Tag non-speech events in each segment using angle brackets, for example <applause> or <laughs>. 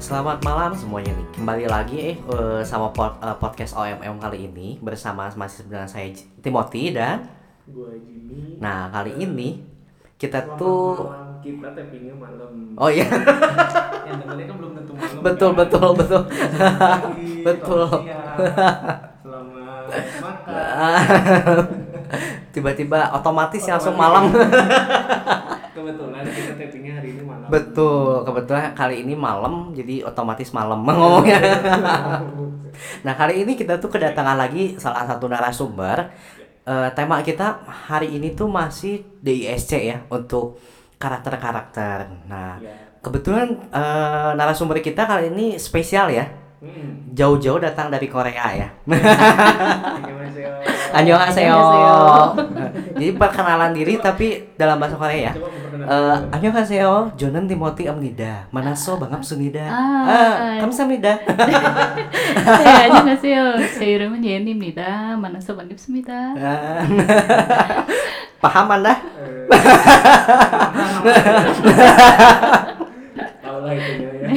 Selamat malam semuanya nih. Kembali lagi eh eh, sama pod- eh, podcast OMM kali ini bersama masih dengan saya Timothy dan Gue Jimmy. nah kali ini kita Selamat tuh malam. kita tappingnya malam. oh iya <laughs> Yang dengarnya kan belum tentu malam. betul kan? betul betul <laughs> Pagi, Betul. selamat makan. <laughs> tiba-tiba otomatis ya langsung malam Kebetulan kita tappingnya hari ini malam. Betul kebetulan kali ini malam jadi otomatis malam <laughs> ngomongnya nah kali ini kita tuh kedatangan lagi salah satu narasumber Eh, tema kita hari ini tuh masih DISC ya untuk karakter-karakter nah Ya. kebetulan eh, narasumber kita kali ini spesial ya Hmm. jauh-jauh datang dari Korea ya Annyeonghaseyo. Annyeonghaseyo Annyeonghaseyo. jadi perkenalan diri tapi dalam bahasa Korea ya Coba memperkenalkan Eh, dulu. 안녕하세요. 저는 티모티 입니다. 만나서 반갑습니다. 아, 아, 감사합니다. 네, 안녕하세요. 제 이름은 예은입니다. 만나서 반갑습니다. 아, <laughs> <laughs> paham Anda? Eh, Tahu lah itunya ya.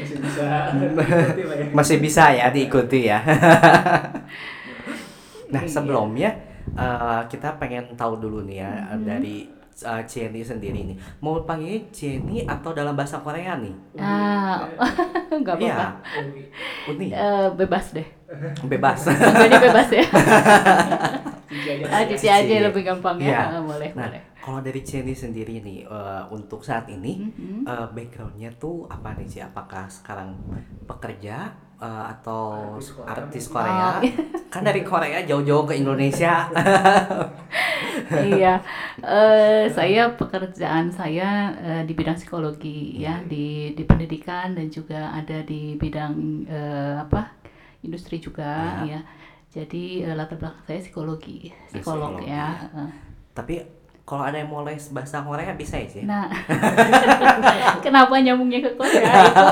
Masih bisa. diikuti lah ya. Masih bisa ya diikuti ya. nah, sebelumnya eh, kita pengen tahu dulu nih ya dari eh, Jenny sendiri nih. Mau panggil Jenny atau dalam bahasa Korea nih? Ah, <laughs> nggak apa-apa. Iya, Uni. Eh, bebas deh. <laughs> Bebas. Jadi bebas ya. <laughs> Cici aja. Ah, cici aja lebih gampang ya. Ah, boleh, Nah, boleh. kalau dari Jenny sendiri nih eh, untuk saat ini Mhm. eh, backgroundnya tuh apa nih sih? Apakah sekarang pekerja eh, atau Artis Korea artis. Korea? Oh. <laughs> kan dari Korea jauh-jauh ke Indonesia. iya, <laughs> Eh, saya pekerjaan saya eh, di bidang psikologi ya, di di pendidikan dan juga ada di bidang eh, apa industri juga Iya. ya. Jadi eh, latar belakang saya psikologi, psikolog Psikologi. ya. eh. Tapi kalau ada yang mau les bahasa Korea bisa ya sih? Nah, <laughs> kenapa nyambungnya ke Korea <laughs> itu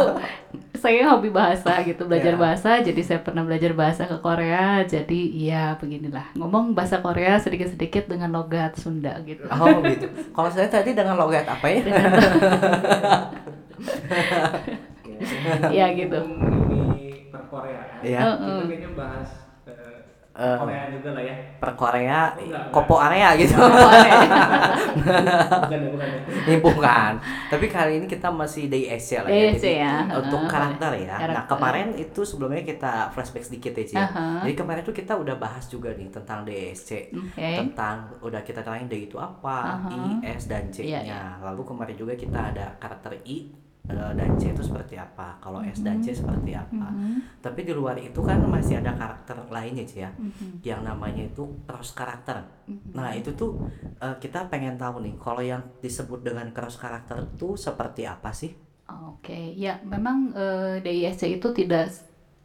saya hobi bahasa gitu belajar Ya. bahasa jadi saya pernah belajar bahasa ke Korea jadi ya beginilah ngomong bahasa Korea sedikit-sedikit dengan logat Sunda gitu Oh gitu. Kalau saya tadi dengan logat apa ya? <laughs> Iya, gitu. Ini per Korea. Iya. Heeh. Kita kayaknya bahas eh, Eh. Korea juga lah ya. Per Korea, enggak, kopo area gitu. <laughs> Bukan ya, bukan ya. Ini bukan. Tapi kali ini kita masih DISC lah ya. Jadi, ya. Untuk karakter ya. Nah, kemarin itu sebelumnya kita flashback sedikit ya, Ci, ya. Aha. Jadi kemarin tuh kita udah bahas juga nih tentang DISC. Oke. Tentang udah kita terakhir D itu apa, Aha. I, S dan Iya, C-nya. Lalu kemarin juga kita ada karakter I dan C itu seperti apa. Kalau S dan C seperti apa. Mhm, Tapi di luar itu kan masih ada karakter lainnya sih ya. mhm, Yang namanya itu cross karakter. mhm. Nah itu tuh eh, kita pengen tahu nih kalau yang disebut dengan cross karakter itu seperti apa sih? Oke, ya memang eh, DISC itu tidak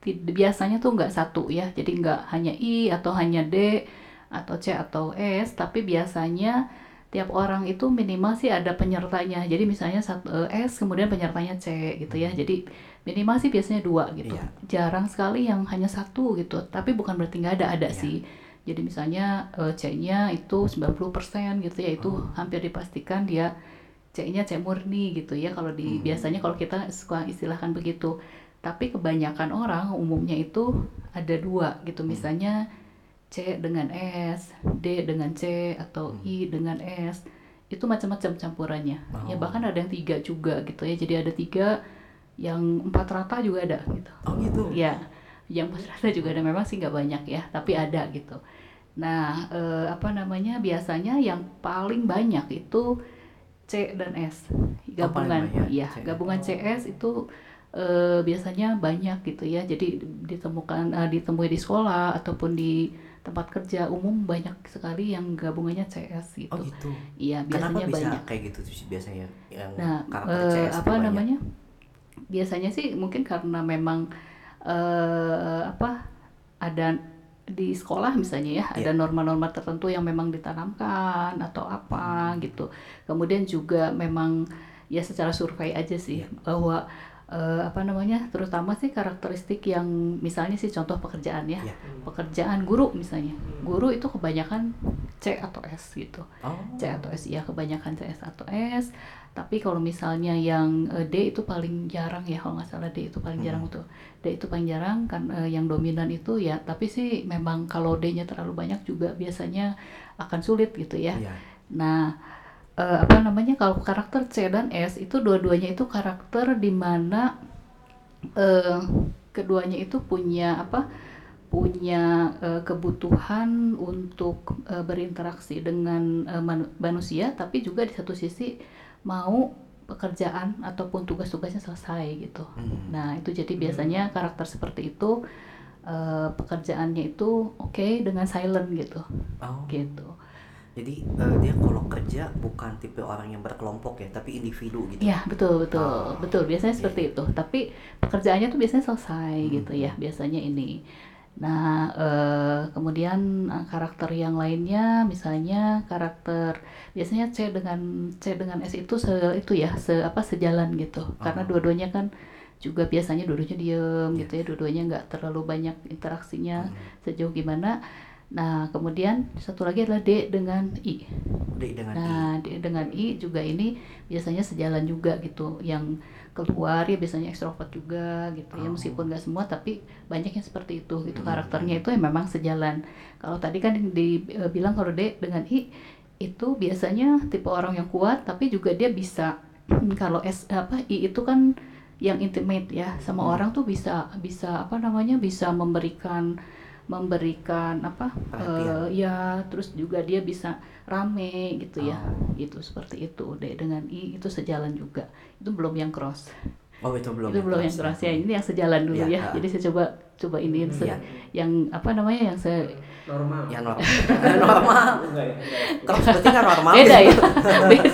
tid- biasanya tuh nggak satu ya, jadi nggak hanya I atau hanya D atau C atau S, tapi biasanya tiap orang itu minimal sih ada penyertanya. Jadi misalnya satu eh, S kemudian penyertanya C gitu ya. Jadi minimal sih biasanya dua gitu. Iya. Jarang sekali yang hanya satu gitu. Tapi bukan berarti nggak ada, ada Iya. sih. Jadi misalnya eh, C-nya itu 90% gitu ya, itu Oh. hampir dipastikan dia C-nya C murni gitu ya kalau di Hmm. biasanya kalau kita suka istilahkan begitu. Tapi kebanyakan orang umumnya itu ada dua gitu. Hmm. C dengan S, D dengan C atau Hmm. I dengan S. Itu macam-macam campurannya. Ya Oh. bahkan ada yang tiga juga gitu ya. Jadi ada tiga yang empat rata juga ada gitu. Oh gitu. Ya, yang empat rata juga ada memang sih nggak banyak ya, tapi ada gitu. Nah, eh, apa namanya? Biasanya yang paling banyak itu C dan S gabungan. banyak, Iya, C. gabungan CS itu eh, biasanya banyak gitu ya. Jadi ditemukan eh, ditemui di sekolah ataupun di tempat kerja umum banyak sekali yang gabungannya CS gitu. Oh gitu. Iya, Kenapa biasanya bisa banyak. kayak gitu sih biasanya yang Nah, karakter eh, CS apa banyak? namanya? Biasanya sih mungkin karena memang eh, apa ada di sekolah misalnya ya, ada Iya. norma-norma tertentu yang memang ditanamkan atau apa gitu. Kemudian juga memang ya secara survei aja sih Iya. bahwa eh, apa namanya? terutama sih karakteristik yang misalnya sih contoh pekerjaan ya. Iya. Pekerjaan guru misalnya. Guru itu kebanyakan C atau S gitu. Oh. C atau S ya kebanyakan CS atau S. Tapi kalau misalnya yang eh, D itu paling jarang ya kalau nggak salah D itu paling jarang Hmm. tuh. D itu paling jarang kan eh, yang dominan itu ya. Tapi sih memang kalau D-nya terlalu banyak juga biasanya akan sulit gitu ya. Iya. Nah, eh, apa namanya kalau karakter C dan S itu dua-duanya itu karakter di mana eh, keduanya itu punya apa? punya eh, kebutuhan untuk eh, berinteraksi dengan eh, manu- manusia, tapi juga di satu sisi mau pekerjaan ataupun tugas-tugasnya selesai gitu. Hmm. Nah, itu jadi biasanya karakter seperti itu eh, pekerjaannya itu oke dengan silent gitu, Oh. gitu. Jadi eh, dia kalau kerja bukan tipe orang yang berkelompok ya, tapi individu gitu. Iya betul betul Oh, betul biasanya iya. seperti itu. Tapi pekerjaannya tuh biasanya selesai Hmm. gitu ya biasanya ini. Nah eh, kemudian eh, karakter yang lainnya misalnya karakter biasanya C dengan C dengan S itu se itu ya se apa sejalan gitu. Karena Oh. dua-duanya kan juga biasanya dua-duanya diem gitu ya dua-duanya nggak terlalu banyak interaksinya Hmm. sejauh gimana. Nah kemudian satu lagi adalah D dengan I. D dengan I. Nah, di- dengan I juga ini biasanya sejalan juga gitu. Yang keluar ya biasanya ekstrovert juga gitu ya Oh. meskipun nggak semua tapi banyak yang seperti itu gitu Hmm. karakternya itu yang memang sejalan. Kalau tadi kan dibilang kalau D dengan I itu biasanya tipe orang yang kuat tapi juga dia bisa kalau S apa I itu kan yang intimate ya sama Hmm. orang tuh bisa bisa apa namanya bisa memberikan memberikan apa Perhatian. eh, ya terus juga dia bisa rame gitu ya Oh. itu seperti itu D dengan I itu sejalan juga itu belum yang cross Oh itu belum. itu belum yang cross ya ini yang sejalan dulu Iya, ya ah. jadi saya coba coba ini se- Iya. yang apa namanya yang se normal Ya normal. <laughs> normal. enggak ya enggak ya. Cross berarti kan normal. beda ya <laughs> beda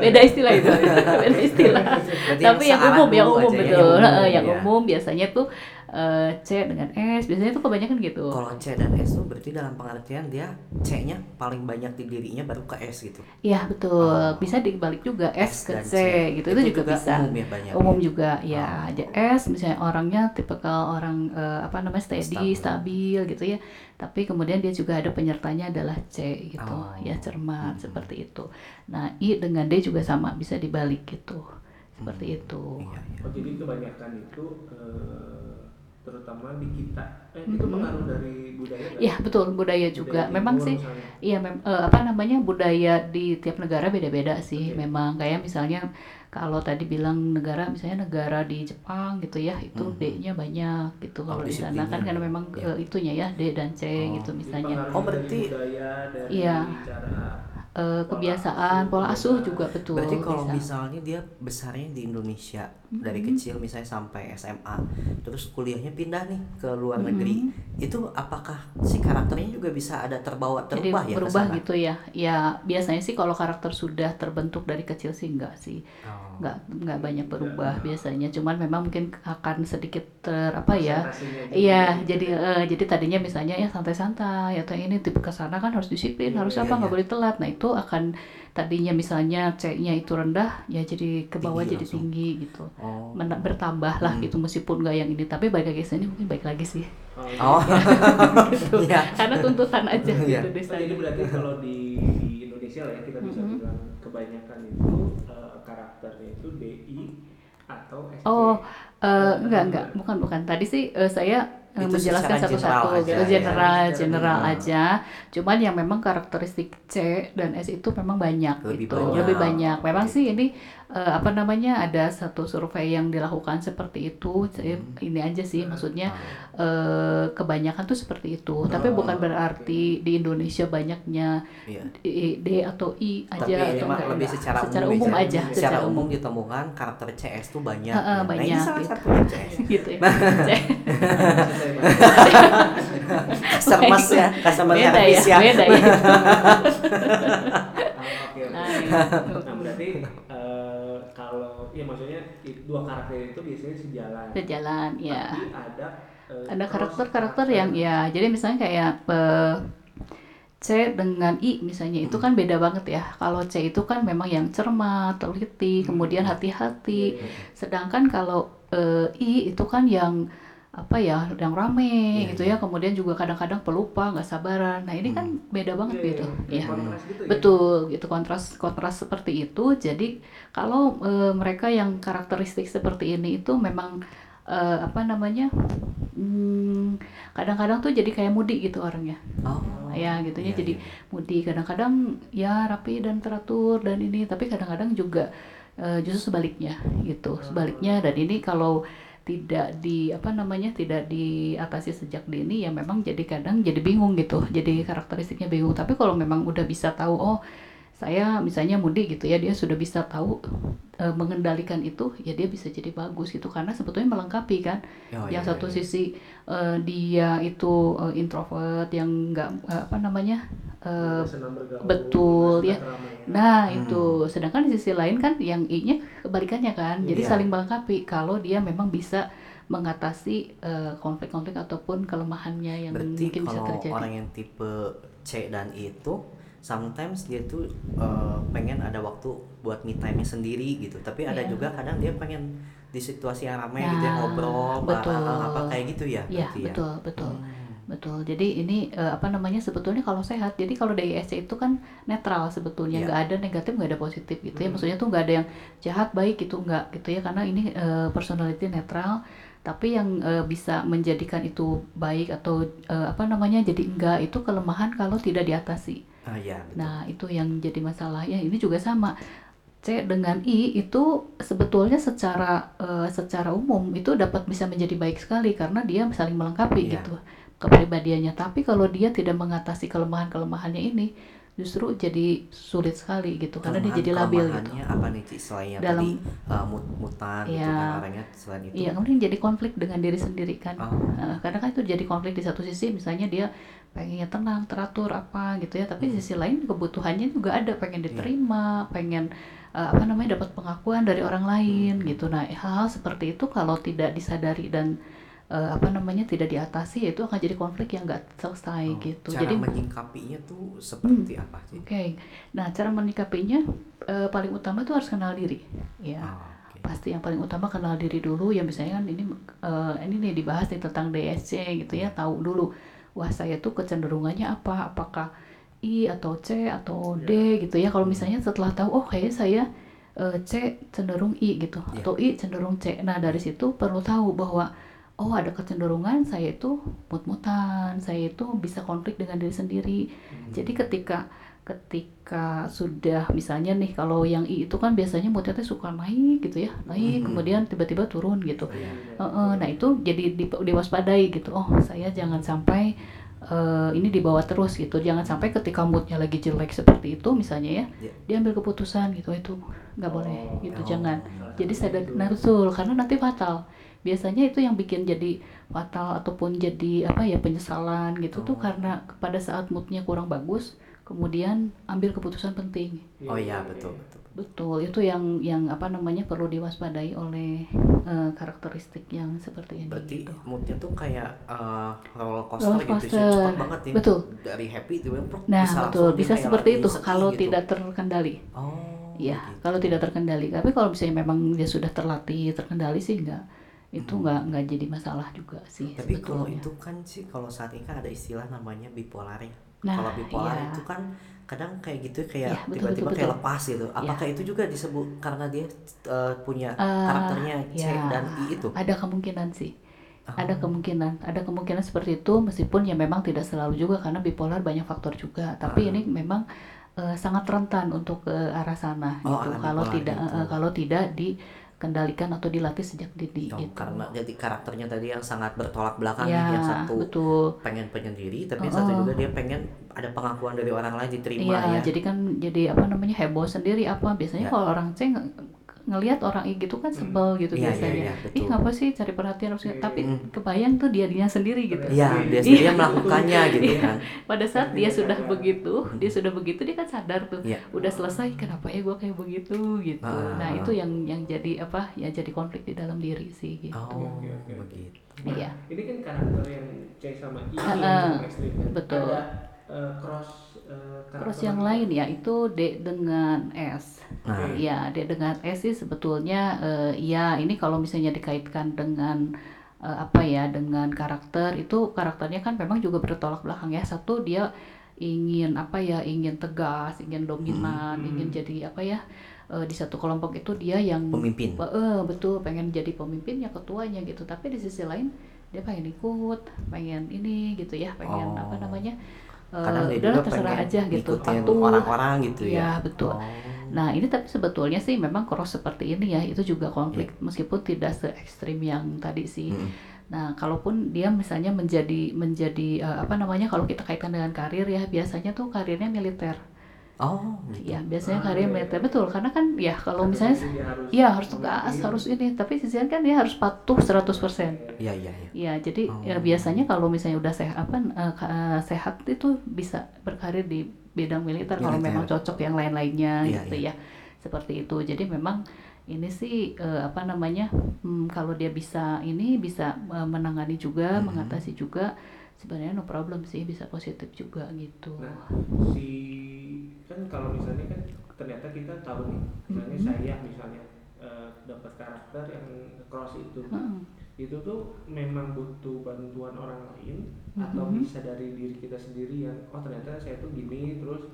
beda istilah itu beda istilah Berarti tapi yang umum yang umum ya, betul Heeh, yang ya. umum biasanya tuh eh, C dengan S biasanya tuh kebanyakan gitu Kalau C dan S tuh berarti dalam pengertian dia C-nya paling banyak di dirinya baru ke S gitu. Iya betul, Oh. bisa dibalik juga S, ke dan C, gitu itu, juga, bisa. Umum ya banyak. Umum juga ya. Oh. Aja S misalnya orangnya tipikal orang eh, apa namanya steady, Stabil. stabil gitu ya. Tapi kemudian dia juga ada penyertanya adalah C gitu, Oh. ya cermat Hmm. seperti itu. Nah I dengan D juga sama bisa dibalik gitu, seperti itu. Iya, iya. Oh, jadi kebanyakan itu eh, terutama di kita eh, itu Mhm. pengaruh dari budaya nggak? Iya betul budaya juga. Budaya Memang sih. Iya, mem- eh, apa namanya budaya di tiap negara beda-beda sih. Oke. Memang kayak misalnya kalau tadi bilang negara, misalnya negara di Jepang gitu ya, itu Mhm. D-nya banyak gitu. Kalau di sana kan karena memang Iya. eh, itunya ya D dan C Oh. gitu misalnya. Oh, berarti- Iya. cara Eh, kebiasaan, pola asuh juga betul. Berarti kalau bisa. misalnya dia besarnya di Indonesia dari Mhm. kecil misalnya sampai SMA, terus kuliahnya pindah nih ke luar Mhm. negeri, itu apakah si karakternya juga bisa ada terbawa Jadi terubah ya? berubah gitu ya. Ya biasanya sih kalau karakter sudah terbentuk dari kecil sih enggak sih. Oh. Nggak nggak banyak berubah biasanya. Cuman memang mungkin akan sedikit ter apa ya? Iya, jadi eh, jadi tadinya misalnya ya santai-santai atau ini tipe ke sana kan harus disiplin, Iya, harus iya, apa nggak iya. boleh telat. Nah itu akan tadinya misalnya C-nya itu rendah, ya jadi ke bawah Tinggi jadi langsung. tinggi gitu. Oh. Men- bertambah lah Hmm. gitu meskipun nggak yang ini, tapi balik lagi sini mungkin baik lagi sih. Oh, <laughs> Oh. Gitu. Iya. Karena tuntutan aja Iya. gitu Oh, sana. jadi berarti kalau di, di Indonesia lah ya kita bisa Mhm. bilang kebanyakan itu eh, karakternya itu DI atau SC. Oh, eh, enggak enggak, bukan bukan. Tadi sih eh, saya Itu menjelaskan satu-satu general gitu, aja, ya. general, Secara general general. aja. Cuman yang memang karakteristik C dan S itu memang banyak Lebih gitu, banyak. lebih banyak. Memang Oke. sih ini eh, apa namanya ada satu survei yang dilakukan seperti itu. Saya Hmm. ini aja sih maksudnya Ah. eh, kebanyakan tuh seperti itu. Tapi Oh, bukan berarti di Indonesia banyaknya Iya. D, D atau I aja Tapi atau mah enggak, lebih enggak. secara, secara umum, umum ya. aja, Secara umum ditemukan karakter CS tuh banyak. Heeh, ya. Nah, ini banyak salah gitu. satunya <laughs> CS. gitu ya. <laughs> Customer ya, customer beda ya, service ya. beda ya. <laughs> Ah. Nah, gitu. Nah, berarti ya maksudnya dua karakter itu biasanya sejalan. Sejalan, ya. Tapi ada eh, Ada karakter-karakter yang ya, jadi misalnya kayak eh, C dengan I misalnya itu kan beda banget ya. Kalau C itu kan memang yang cermat, teliti, kemudian hati-hati. Sedangkan kalau eh, I itu kan yang apa ya yang rame Iya, gitu iya. ya. Kemudian juga kadang-kadang pelupa nggak sabaran. Nah ini kan beda banget Iya, gitu. iya, ya kontras gitu ya. betul gitu. Kontras kontras seperti itu. Jadi kalau eh, mereka yang karakteristik seperti ini itu memang eh, apa namanya hmm, kadang-kadang tuh jadi kayak mudi gitu orangnya. Oh. ya gitu ya. Iya, jadi iya. mudi. Kadang-kadang ya rapi dan teratur dan ini. Tapi kadang-kadang juga eh, justru sebaliknya gitu. Sebaliknya. Dan ini kalau tidak di apa namanya tidak diatasi sejak dini ya memang jadi kadang jadi bingung gitu. Jadi karakteristiknya bingung. Tapi kalau memang udah bisa tahu oh saya misalnya mudi gitu ya dia sudah bisa tahu eh, mengendalikan itu ya dia bisa jadi bagus gitu karena sebetulnya melengkapi kan Oh, yang iya, satu iya. sisi eh, dia itu eh, introvert yang enggak eh, apa namanya bergaul, betul, ya. keramaian. nah Hmm. itu sedangkan di sisi lain kan yang i-nya kebalikannya kan jadi Iya. saling melengkapi kalau dia memang bisa mengatasi eh, konflik-konflik ataupun kelemahannya yang Berarti mungkin bisa kalau terjadi orang yang tipe C dan I itu sometimes dia tuh uh, pengen ada waktu buat me time sendiri gitu. Tapi ada Iya. juga kadang dia pengen di situasi yang ramai Nah, gitu ya ngobrol betul. bareng apa kayak gitu ya. Iya berarti ya? betul betul Hmm. betul jadi ini eh, apa namanya sebetulnya kalau sehat jadi kalau DISC itu kan netral sebetulnya Iya. nggak ada negatif nggak ada positif gitu ya Hmm. maksudnya tuh nggak ada yang jahat baik gitu nggak gitu ya karena ini eh, personality netral tapi yang eh, bisa menjadikan itu baik atau eh, apa namanya jadi enggak itu kelemahan kalau tidak diatasi Ah iya betul. Nah, itu yang jadi masalah. Ya, ini juga sama. C dengan I itu sebetulnya secara eh, secara umum itu dapat bisa menjadi baik sekali karena dia saling melengkapi Iya. gitu kepribadiannya. Tapi kalau dia tidak mengatasi kelemahan-kelemahannya ini justru jadi sulit sekali gitu karena dia jadi labil gitu. Apa nih Ci? selain yang Dalam- tadi uh, mut mutan gitu Iya. kan orangnya selain itu. Iya, kemudian jadi konflik dengan diri sendiri kan. Oh. Nah, karena kan itu jadi konflik di satu sisi misalnya dia pengennya tenang, teratur apa gitu ya, tapi Hmm. sisi lain kebutuhannya juga ada, pengen Iya. diterima, pengen eh, apa namanya dapat pengakuan dari orang lain Hmm. gitu. Nah, hal-hal seperti itu kalau tidak disadari dan eh, apa namanya tidak diatasi ya itu akan jadi konflik yang nggak selesai Oh, gitu. Cara Jadi menyikapinya tuh seperti apa sih? Oke, nah cara menyikapinya eh, paling utama itu harus kenal diri, ya. Oh. Pasti yang paling utama kenal diri dulu. Ya misalnya kan ini eh, ini nih dibahas nih tentang DSC gitu ya, tahu dulu. Wah saya tuh kecenderungannya apa? Apakah I atau C atau D gitu ya? Kalau misalnya setelah tahu, oh kayaknya saya eh, C cenderung I gitu, Iya. atau I cenderung C. Nah dari situ perlu tahu bahwa oh ada kecenderungan saya itu mut-mutan, saya itu bisa konflik dengan diri sendiri. Jadi ketika ketika sudah misalnya nih kalau yang I itu kan biasanya moodnya tuh suka naik gitu ya, naik Mhm. kemudian tiba-tiba turun gitu. Iya. Heeh, nah itu jadi di- diwaspadai gitu. Oh saya jangan sampai eh, ini dibawa terus gitu. Jangan sampai ketika moodnya lagi jelek seperti itu misalnya ya, Iya. dia ambil keputusan gitu itu nggak boleh gitu Oh. jangan. Jadi sadar nah betul karena nanti fatal. Biasanya itu yang bikin jadi fatal ataupun jadi apa ya penyesalan gitu tuh Oh. karena pada saat moodnya kurang bagus, kemudian ambil keputusan penting. Oh iya betul betul. Betul, itu yang yang apa namanya perlu diwaspadai oleh eh, karakteristik yang seperti ini. Berarti gitu. moodnya tuh kayak uh, roller coaster, Roller gitu sih, coaster. cepat banget ya. Betul. Dari happy pluk, Nah, bisa betul, bisa seperti itu kalau gitu. tidak terkendali. Oh. Iya, gitu. kalau tidak terkendali. Tapi kalau misalnya memang dia sudah terlatih, terkendali sih enggak itu Hmm. nggak nggak jadi masalah juga sih Tapi kalau itu kan sih kalau saat ini kan ada istilah namanya bipolar ya. Nah, kalau bipolar iya. itu kan kadang kayak gitu kayak Iya, betul, tiba-tiba kayak lepas gitu. Apakah itu juga disebut karena dia uh, punya Eh, karakternya C ya, dan I itu? Ada kemungkinan sih. Oh. Ada kemungkinan, ada kemungkinan seperti itu meskipun ya memang tidak selalu juga karena bipolar banyak faktor juga. Tapi Ah. ini memang eh, sangat rentan untuk ke arah sana Oh, gitu. Kalau tidak gitu. eh, kalau tidak dikendalikan atau dilatih sejak dini Oh, gitu. karena jadi karakternya tadi yang sangat bertolak belakang ya, yang satu betul. pengen penyendiri tapi yang Oh, satu juga dia pengen ada pengakuan dari orang lain diterima Iya, ya. jadi kan jadi apa namanya heboh sendiri apa biasanya Ya. kalau orang C nge- ngelihat orang gitu kan sebel gitu Iya, iya, biasanya. iya, Ih, betul. ngapa sih cari perhatian harus Iya, tapi iya. kebayang tuh dia dia sendiri gitu. Iya, dia sendiri yang melakukannya gitu Iya. kan. Pada saat dia sudah begitu, dia sudah begitu dia kan sadar tuh. Iya. Udah selesai kenapa ya gue kayak begitu gitu. Ah. Nah, itu yang yang jadi apa? Ya jadi konflik di dalam diri sih gitu. Oh, Oke, oke. begitu. Iya. Ini kan karakter yang C sama I ekstrim kan. betul. Ada eh, cross eh, Terus yang lain ya itu D dengan S. Nah, Ya, D dengan S sih sebetulnya eh, ya ini kalau misalnya dikaitkan dengan eh, apa ya dengan karakter itu karakternya kan memang juga bertolak belakang ya satu dia ingin apa ya ingin tegas ingin dominan Hmm. ingin jadi apa ya di satu kelompok itu dia yang Pemimpin. eh, betul pengen jadi pemimpinnya ketuanya gitu tapi di sisi lain dia pengen ikut pengen ini gitu ya pengen Oh. apa namanya Kadang dia udahlah juga terserah aja gitu patuh orang-orang gitu ya. Iya, betul. Oh. Nah ini tapi sebetulnya sih memang cross seperti ini ya itu juga konflik Iya. meskipun tidak se ekstrim yang tadi sih. Mm-mm. Nah kalaupun dia misalnya menjadi menjadi eh, apa namanya kalau kita kaitkan dengan karir ya biasanya tuh karirnya militer. Oh, gitu. Ya biasanya Ah, iya, militer iya. betul karena kan ya kalau misalnya harus Iya harus mengerti. harus ini. Tapi sisian kan dia harus patuh 100%. Iya, iya, iya. Iya, jadi Oh. ya biasanya kalau misalnya udah sehat apa eh, sehat itu bisa berkarir di bidang militer, kalau Militer. memang cocok yang lain-lainnya Iya, gitu ya. Seperti itu. Jadi memang ini sih eh, apa namanya? hmm, kalau dia bisa ini bisa eh, menangani juga, Mhm. mengatasi juga sebenarnya no problem sih, bisa positif juga gitu. Nah, si kan kalau misalnya kan ternyata kita tahu nih, misalnya Mhm. saya misalnya eh, dapat karakter yang cross itu, Heeh. itu tuh memang butuh bantuan orang lain atau Mhm. bisa dari diri kita sendiri yang oh ternyata saya tuh gini terus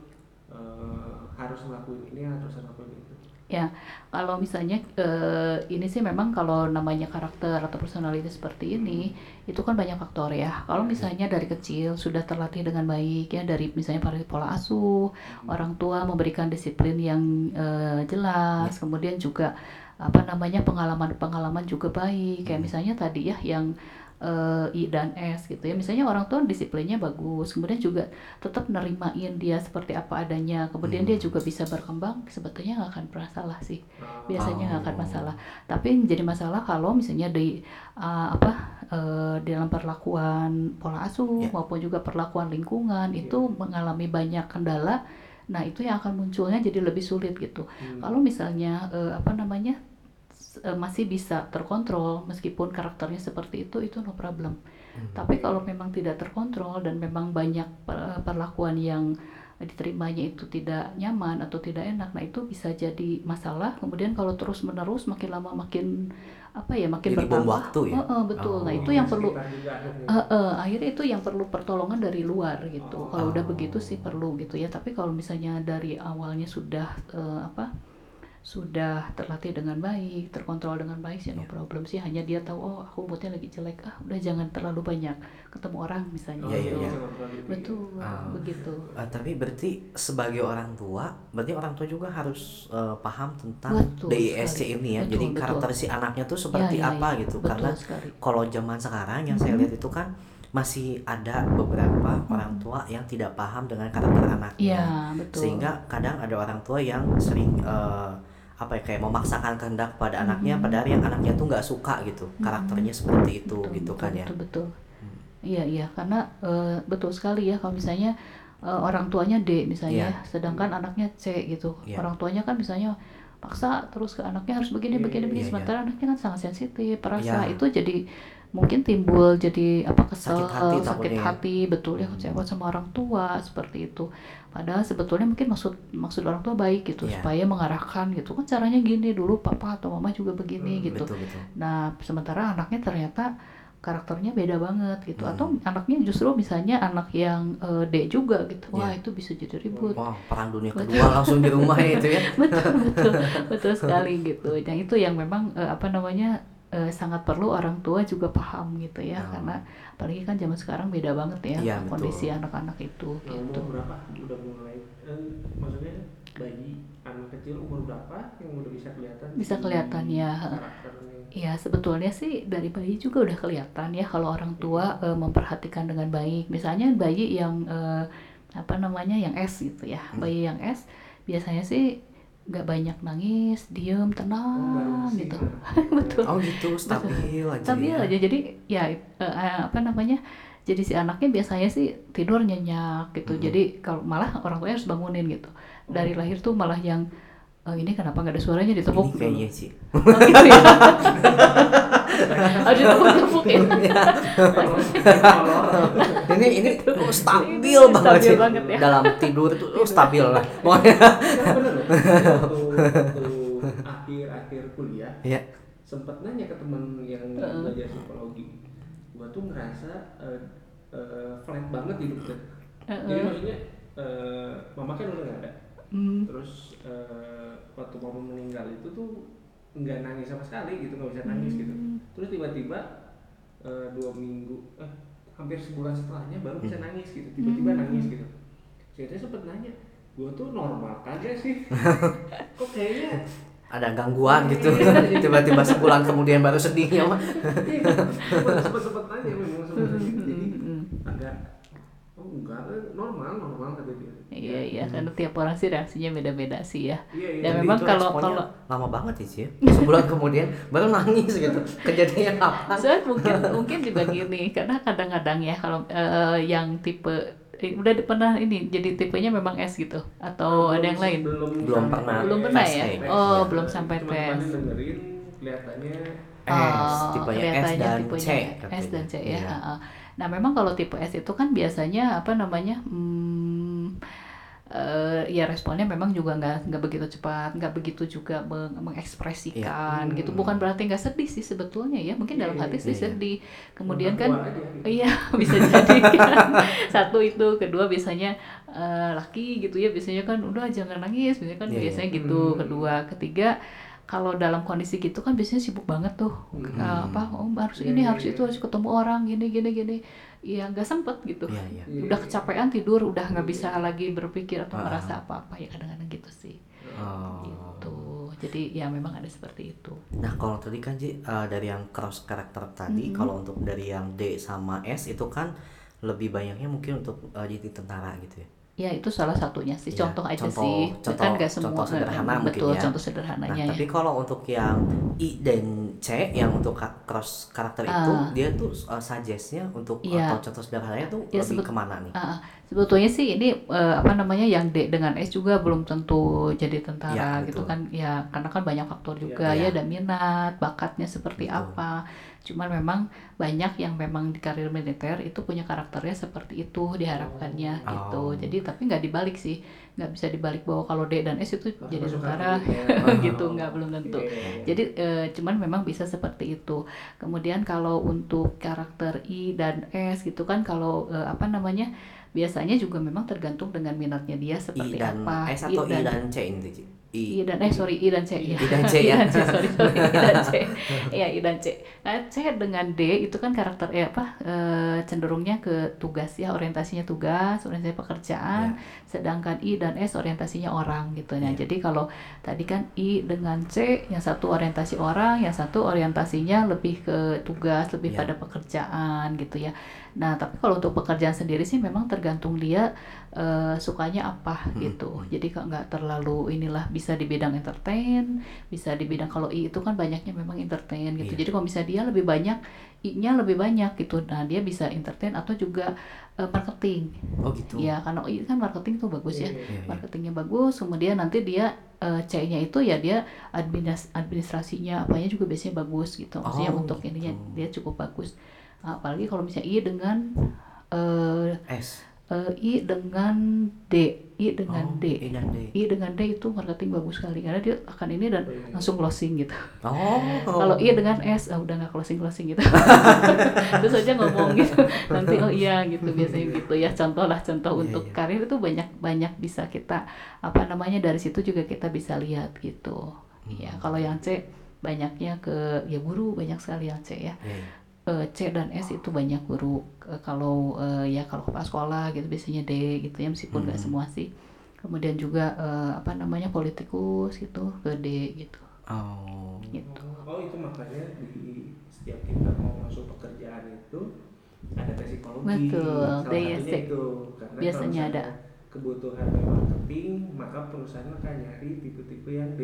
eh, harus ngelakuin ini harus ngelakuin itu. Ya, kalau misalnya eh, ini sih memang kalau namanya karakter atau personality seperti ini, itu kan banyak faktor ya. Kalau misalnya dari kecil sudah terlatih dengan baik ya dari misalnya pada pola asuh, orang tua memberikan disiplin yang eh, jelas, kemudian juga apa namanya pengalaman-pengalaman juga baik. Kayak Hmm. misalnya tadi ya yang eh, I dan S gitu ya. Misalnya orang tua disiplinnya bagus, kemudian juga tetap nerimain dia seperti apa adanya. Kemudian Hmm. dia juga bisa berkembang, sebetulnya nggak akan pernah salah sih. Biasanya nggak akan Oh. masalah. Tapi menjadi masalah kalau misalnya di uh, apa uh, dalam perlakuan pola asuh Ya. maupun juga perlakuan lingkungan Ya. itu mengalami banyak kendala. Nah itu yang akan munculnya jadi lebih sulit gitu. Hmm. Kalau misalnya eh, apa namanya eh, masih bisa terkontrol meskipun karakternya seperti itu itu no problem. Hmm. Tapi kalau memang tidak terkontrol dan memang banyak per- perlakuan yang diterimanya itu tidak nyaman atau tidak enak, nah itu bisa jadi masalah. Kemudian kalau terus menerus makin lama makin apa ya makin Jadi bom bertambah. waktu ya? Heeh, betul. Nah Oh. itu yang perlu Sekitar juga akhirnya. Eh, eh, itu yang perlu pertolongan dari luar gitu. Kalau udah Oh. begitu sih perlu gitu ya. Tapi kalau misalnya dari awalnya sudah eh, apa sudah terlatih dengan baik, terkontrol dengan baik sih no Iya. problem sih. Hanya dia tahu oh aku moodnya lagi jelek ah udah jangan terlalu banyak ketemu orang misalnya. Oh, Iya, iya, gitu. iya. terlalu dipikir. Betul Ah. begitu. Eh, tapi berarti sebagai orang tua, berarti orang tua juga harus eh, paham tentang Betul DISC sekali. ini ya. Betul, Jadi betul. karakter si anaknya tuh seperti Ya, ya, apa ya. gitu. Betul Karena sekali. kalau zaman sekarang yang saya Mhm. lihat itu kan masih ada beberapa orang tua yang tidak paham dengan karakter anaknya. Iya betul. Sehingga kadang ada orang tua yang sering eh, apa ya kayak memaksakan kehendak pada anaknya Mhm. padahal yang anaknya tuh nggak suka gitu karakternya seperti itu Betul, gitu betul, kan ya. Betul betul. Hmm. Iya iya karena eh, betul sekali ya kalau misalnya eh, orang tuanya D misalnya, Iya. sedangkan anaknya C gitu. Iya. Orang tuanya kan misalnya paksa terus ke anaknya harus begini Iya, begini iya, begini iya. sementara anaknya kan sangat sensitif perasa Iya. itu jadi mungkin timbul jadi apa kesel Sakit hati sakit ya. hati betul ya Hmm. kecewa sama orang tua seperti itu padahal sebetulnya mungkin maksud maksud orang tua baik gitu Iya. supaya mengarahkan gitu kan caranya gini dulu papa atau mama juga begini Hmm, gitu Betul betul. Nah, sementara anaknya ternyata karakternya beda banget gitu. Hmm. Atau anaknya justru misalnya anak yang eh, D juga gitu. Wah, Iya. itu bisa jadi ribut. Wah, perang dunia kedua langsung di rumah itu ya. <laughs> betul, betul. <laughs> Betul sekali gitu. Yang itu yang memang eh, apa namanya eh, sangat perlu orang tua juga paham gitu ya. Oh. Karena apalagi kan zaman sekarang beda banget ya betul. kondisi anak-anak itu Nah, gitu. umur berapa udah mulai eh, maksudnya bayi anak kecil umur berapa yang udah bisa kelihatan Bisa kelihatan, ya. Ya sebetulnya sih dari bayi juga udah kelihatan ya kalau orang tua eh, memperhatikan dengan baik. Misalnya bayi yang eh, apa namanya yang S gitu ya, Hmm. bayi yang S biasanya sih nggak banyak nangis, diem, Oh, tenang sih. gitu. <laughs> Betul. Oh gitu, stabil aja. Tapi ya. aja jadi ya eh, apa namanya? Jadi si anaknya biasanya sih tidur nyenyak gitu. Mm-mm. Jadi kalau malah orang tuanya harus bangunin gitu. Dari lahir tuh malah yang "Eh, ini kenapa nggak ada suaranya Ini ditepuk dulu?" kayaknya sih. Oh, gitu ya. <laughs> Harus ditepuk-tepukin. <laughs> ini ini oh, stabil Ini banget stabil sih. banget ya. Dalam tidur itu oh, stabil lah. Pokoknya. Ya, waktu, waktu akhir-akhir kuliah Iya. sempat nanya ke teman yang Heeh. belajar psikologi tuh ngerasa eh, eh, flat banget hidupnya jadi Heeh. maksudnya eh, mama kan udah nggak ada Hmm. terus eh, waktu mama meninggal itu tuh nggak nangis sama sekali gitu nggak bisa nangis gitu Hmm. terus tiba-tiba eh, dua minggu eh hampir sebulan setelahnya baru bisa Hmm. nangis gitu tiba-tiba Hmm. nangis gitu. Saya sempet nanya gue tuh normal kagak <laughs> sih kok kayaknya ada gangguan gitu. Tiba-tiba sebulan kemudian baru sedihnya mah iya, sempet sempet sempet nanya memang sempet Hmm, gitu. jadi hmm, hmm. agak oh enggak eh, normal normal Iya iya karena tiap orang sih reaksinya beda-beda sih ya. iya iya Dan Tapi memang itu kalau- kalau- lama banget ya Ci, ya. sebulan <laughs> kemudian baru nangis gitu kejadiannya apa Soalnya mungkin mungkin juga gini karena kadang-kadang ya kalau eh, yang tipe eh, udah pernah ini jadi tipenya memang S gitu atau ada yang lain? belum Belum pernah. Belum pernah ya? Oh, Iya. belum sampai Cuma tes. dengerin kelihatannya S Oh, tipenya S dan tipenya C S dan C ya. Heeh. Nah memang kalau tipe S itu kan biasanya apa namanya? Hmm, eh, ya responnya memang juga nggak nggak begitu cepat, nggak begitu juga meng- mengekspresikan Iya. gitu. Hmm. Bukan berarti nggak sedih sih sebetulnya ya. Mungkin dalam Iya, hati sih iya. sedih. Kemudian kan gitu. Iya <laughs> bisa jadi kan satu itu kedua biasanya eh, laki gitu ya biasanya kan udah jangan nangis biasanya kan Iya, iya. biasanya gitu Hmm. kedua ketiga kalau dalam kondisi gitu kan biasanya sibuk banget tuh Hmm. Eh, apa oh harus Iya, ini iya, harus iya. itu harus ketemu orang gini gini gini ya nggak sempet gitu Iya, iya. Iya, udah iya. kecapean tidur udah nggak bisa lagi berpikir atau Ah. merasa apa-apa ya kadang-kadang gitu sih Oh. gitu jadi ya memang ada seperti itu Nah kalau tadi kan Ji eh, dari yang cross karakter tadi, Mhm. kalau untuk dari yang D sama S itu kan lebih banyaknya mungkin untuk eh, jadi tentara gitu ya. Ya itu salah satunya sih Iya, contoh aja contoh- sih contoh- kan nggak semua contoh sederhana eh, mungkin betul ya. contoh Nah sederhananya ya tapi kalau untuk yang I dan C yang untuk cross karakter itu Ah. dia tuh uh, suggestnya untuk Iya. atau contoh sederhananya tuh Ya, lebih ke mana nih? Ah. sebetulnya sih ini eh, apa namanya yang D dengan S juga belum tentu jadi tentara Ya, gitu betul. kan ya karena kan banyak faktor juga Ya. ya ada minat bakatnya seperti Betul. apa cuman memang banyak yang memang di karir militer itu punya karakternya seperti itu diharapkannya Oh. gitu jadi tapi nggak dibalik sih nggak bisa dibalik bahwa kalau D dan S itu jadi tentara kabinet. <laughs> gitu nggak belum tentu Iya, iya, iya. jadi eh, cuman memang bisa seperti itu. Kemudian kalau untuk karakter I dan S gitu kan kalau eh, apa namanya biasanya juga memang tergantung dengan minatnya dia I seperti dan apa. S atau I dan C ini? I. I dan eh sorry I dan C ya. I dan C ya. <laughs> sorry sorry <laughs> I dan C. Iya I dan C. Nah, C dengan D itu kan karakter eh apa eh, cenderungnya ke tugas ya orientasinya tugas, orientasi pekerjaan. Sedangkan I dan S orientasinya orang gitu. Nah, Iya. jadi kalau tadi kan I dengan C yang satu orientasi orang, yang satu orientasinya lebih ke tugas, lebih Iya. pada pekerjaan gitu ya. Nah, tapi kalau untuk pekerjaan sendiri sih memang tergantung dia eh, sukanya apa Hmm. gitu. Jadi kok nggak terlalu inilah bisa di bidang entertain, bisa di bidang kalau I itu kan banyaknya memang entertain gitu. Iya. Jadi kalau misalnya dia lebih banyak I-nya lebih banyak gitu. Nah, dia bisa entertain atau juga eh, marketing. Oh gitu. Ya, karena I kan marketing tuh bagus ya Iya, iya. Iya, marketingnya bagus kemudian nanti dia eh, C-nya itu ya dia administ- administrasinya apanya juga biasanya bagus gitu maksudnya Oh, untuk ininya gitu. dia cukup bagus apalagi kalau misalnya I dengan eh, S. eh, I dengan D I dengan Oh, D I dan D. I dengan D itu marketing bagus sekali karena dia akan ini dan Oh, iya. langsung closing gitu Oh. kalau I dengan S ah, udah nggak closing closing gitu <laughs> terus aja ngomong gitu nanti oh iya gitu biasanya <laughs> gitu ya contoh lah contoh Iya, untuk iya. karir itu banyak banyak bisa kita apa namanya dari situ juga kita bisa lihat gitu ya Hmm. kalau yang C banyaknya ke ya guru banyak sekali yang C ya Iya, iya. C dan S itu banyak guru Eh, kalau eh, ya kalau kepala sekolah gitu biasanya D gitu ya meskipun nggak Hmm. semua sih kemudian juga eh, apa namanya politikus gitu ke D gitu Oh. gitu Oh itu makanya di setiap kita mau masuk pekerjaan itu ada tes psikologi. Betul, Salah DSC. satunya itu. Karena Biasanya ada. Kebutuhan marketing, maka perusahaan akan nyari tipe-tipe yang D.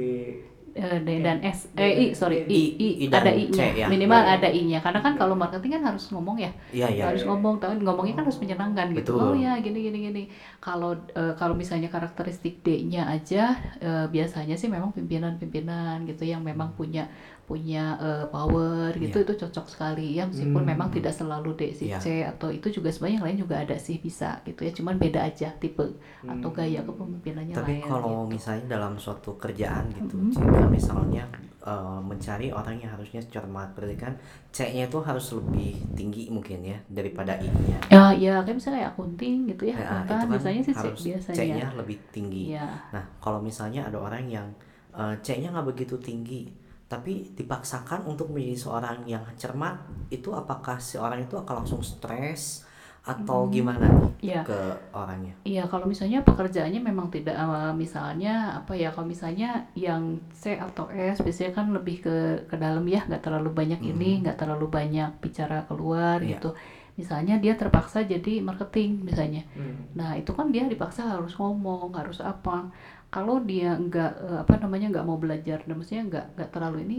Eh, D dan S eh I dan- sorry I, I- I, ada C I-nya ya. minimal Iya. ada I-nya karena kan kalau marketing kan harus ngomong ya Iya iya. harus ngomong tapi ngomongnya kan harus menyenangkan gitu Betul. oh ya gini gini gini kalau eh, kalau misalnya karakteristik D-nya aja eh, biasanya sih memang pimpinan-pimpinan gitu yang memang punya punya eh, power gitu Iya. itu cocok sekali ya meskipun Hmm. memang tidak selalu D si Iya. C atau itu juga sebenarnya yang lain juga ada sih bisa gitu ya cuman beda aja tipe atau Hmm. gaya kepemimpinannya Tapi lain kalau gitu. misalnya dalam suatu kerjaan gitu, Mhm. jika misalnya eh, mencari orang yang harusnya cermat berarti kan C-nya itu harus lebih tinggi mungkin ya daripada I-nya Ya, ya kayak misalnya kayak akunting gitu ya. Nah, kan, biasanya sih C biasanya. C-nya lebih tinggi Iya. Nah, kalau misalnya ada orang yang eh, C-nya nggak begitu tinggi, tapi dipaksakan untuk menjadi seorang yang cermat, itu apakah si orang itu akan langsung stres atau gimana nih Iya. ke orangnya? Iya, kalau misalnya pekerjaannya memang tidak eh, misalnya apa ya, kalau misalnya yang C atau S biasanya kan lebih ke ke dalam ya, nggak terlalu banyak ini, nggak terlalu banyak bicara keluar Iya. gitu. Misalnya dia terpaksa jadi marketing misalnya. Hmm. Nah, itu kan dia dipaksa harus ngomong, harus apa. Kalau dia nggak eh, apa namanya nggak mau belajar, dan maksudnya nggak nggak terlalu ini,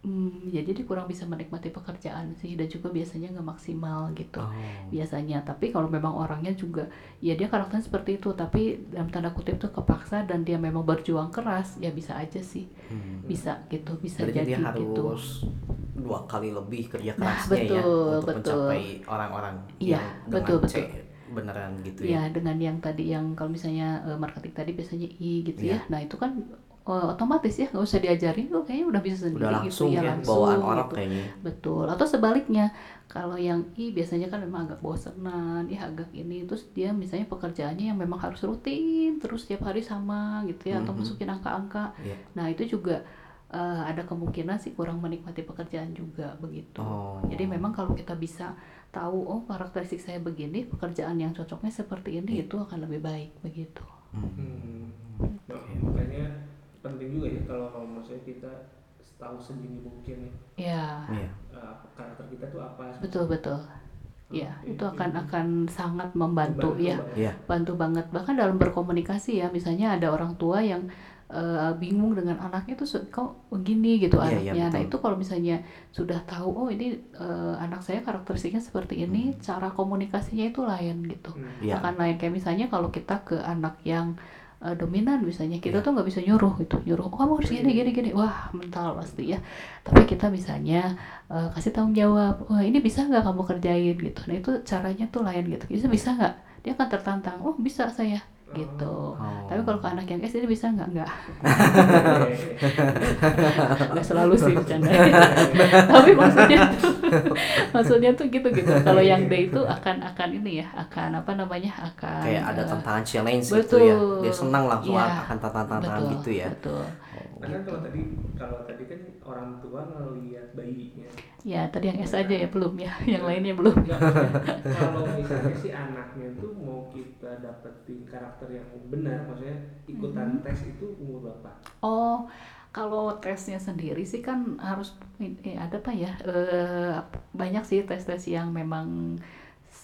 hmm, ya jadi kurang bisa menikmati pekerjaan sih, dan juga biasanya nggak maksimal gitu Oh, biasanya tapi kalau memang orangnya juga ya dia karakternya seperti itu tapi dalam tanda kutip tuh kepaksa dan dia memang berjuang keras ya bisa aja sih hmm. bisa gitu bisa Berarti jadi dia gitu harus dua kali lebih kerja Nah, kerasnya ya betul, untuk betul. mencapai orang-orang Iya, yang betul, dengan C betul. Beneran gitu ya ya. dengan yang tadi yang kalau misalnya eh, marketing tadi biasanya i gitu Iya. ya nah itu kan eh, otomatis ya nggak usah diajarin tuh kayaknya udah bisa sendiri Udah gitu langsung ya ya, langsung bawaan orang gitu. kayaknya. Betul. Atau sebaliknya, kalau yang I biasanya kan memang agak bosenan, ya agak ini terus dia misalnya pekerjaannya yang memang harus rutin terus tiap hari sama gitu ya atau Mhm. masukin angka-angka. Iya. Nah, itu juga eh, ada kemungkinan sih kurang menikmati pekerjaan juga begitu. Oh. Jadi memang kalau kita bisa tahu oh karakteristik saya begini, pekerjaan yang cocoknya seperti ini itu akan lebih baik begitu. Hmm. Nah, makanya penting juga ya kalau kalau maksudnya kita tahu sedini mungkin Ya, Iya. uh, karakter kita tuh apa betul betul. Ya, itu akan akan sangat membantu ya. banget. Iya. bantu banget bahkan dalam berkomunikasi ya misalnya ada orang tua yang eh, bingung dengan anaknya tuh kok begini? gitu Iya, iya, anaknya nah betul. itu kalau misalnya sudah tahu oh ini eh, anak saya karakteristiknya seperti ini cara komunikasinya itu lain gitu. Hmm. Iya. akan lain. Kayak misalnya kalau kita ke anak yang eh, dominan misalnya kita Iya. tuh nggak bisa nyuruh gitu. Nyuruh oh kamu harus gini gini gini. Wah mental pasti ya. Tapi kita misalnya eh, kasih tanggung jawab wah ini bisa nggak kamu kerjain? gitu. Nah itu caranya tuh lain gitu. Bisa bisa nggak? Dia akan tertantang oh bisa saya gitu Oh. tapi kalau ke anak yang S ini bisa nggak nggak <laughs> nggak selalu sih bercanda <laughs> tapi maksudnya tuh, maksudnya tuh gitu gitu kalau yang D itu akan akan ini ya akan apa namanya akan Kayak ada tantangan challenge gitu betul. ya. Dia senang langsung Iya. akan tantangan-tantangan gitu ya. betul Nah kan kalau tadi kalau tadi kan orang tua ngelihat bayinya. ya tadi yang S aja ya belum ya <laughs> yang lainnya belum <laughs> kalau misalnya si anaknya tuh mau kita dapetin karakter yang benar, maksudnya ikutan Mm-hmm. tes itu umur berapa? Oh, kalau tesnya sendiri sih kan harus eh, ada apa ya? eh, banyak sih tes-tes yang memang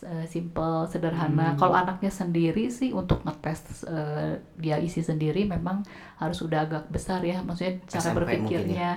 eh, simple, sederhana. Hmm. Kalau anaknya sendiri sih untuk ngetes eh, dia isi sendiri memang harus udah agak besar ya. Maksudnya cara SMP mungkin berpikirnya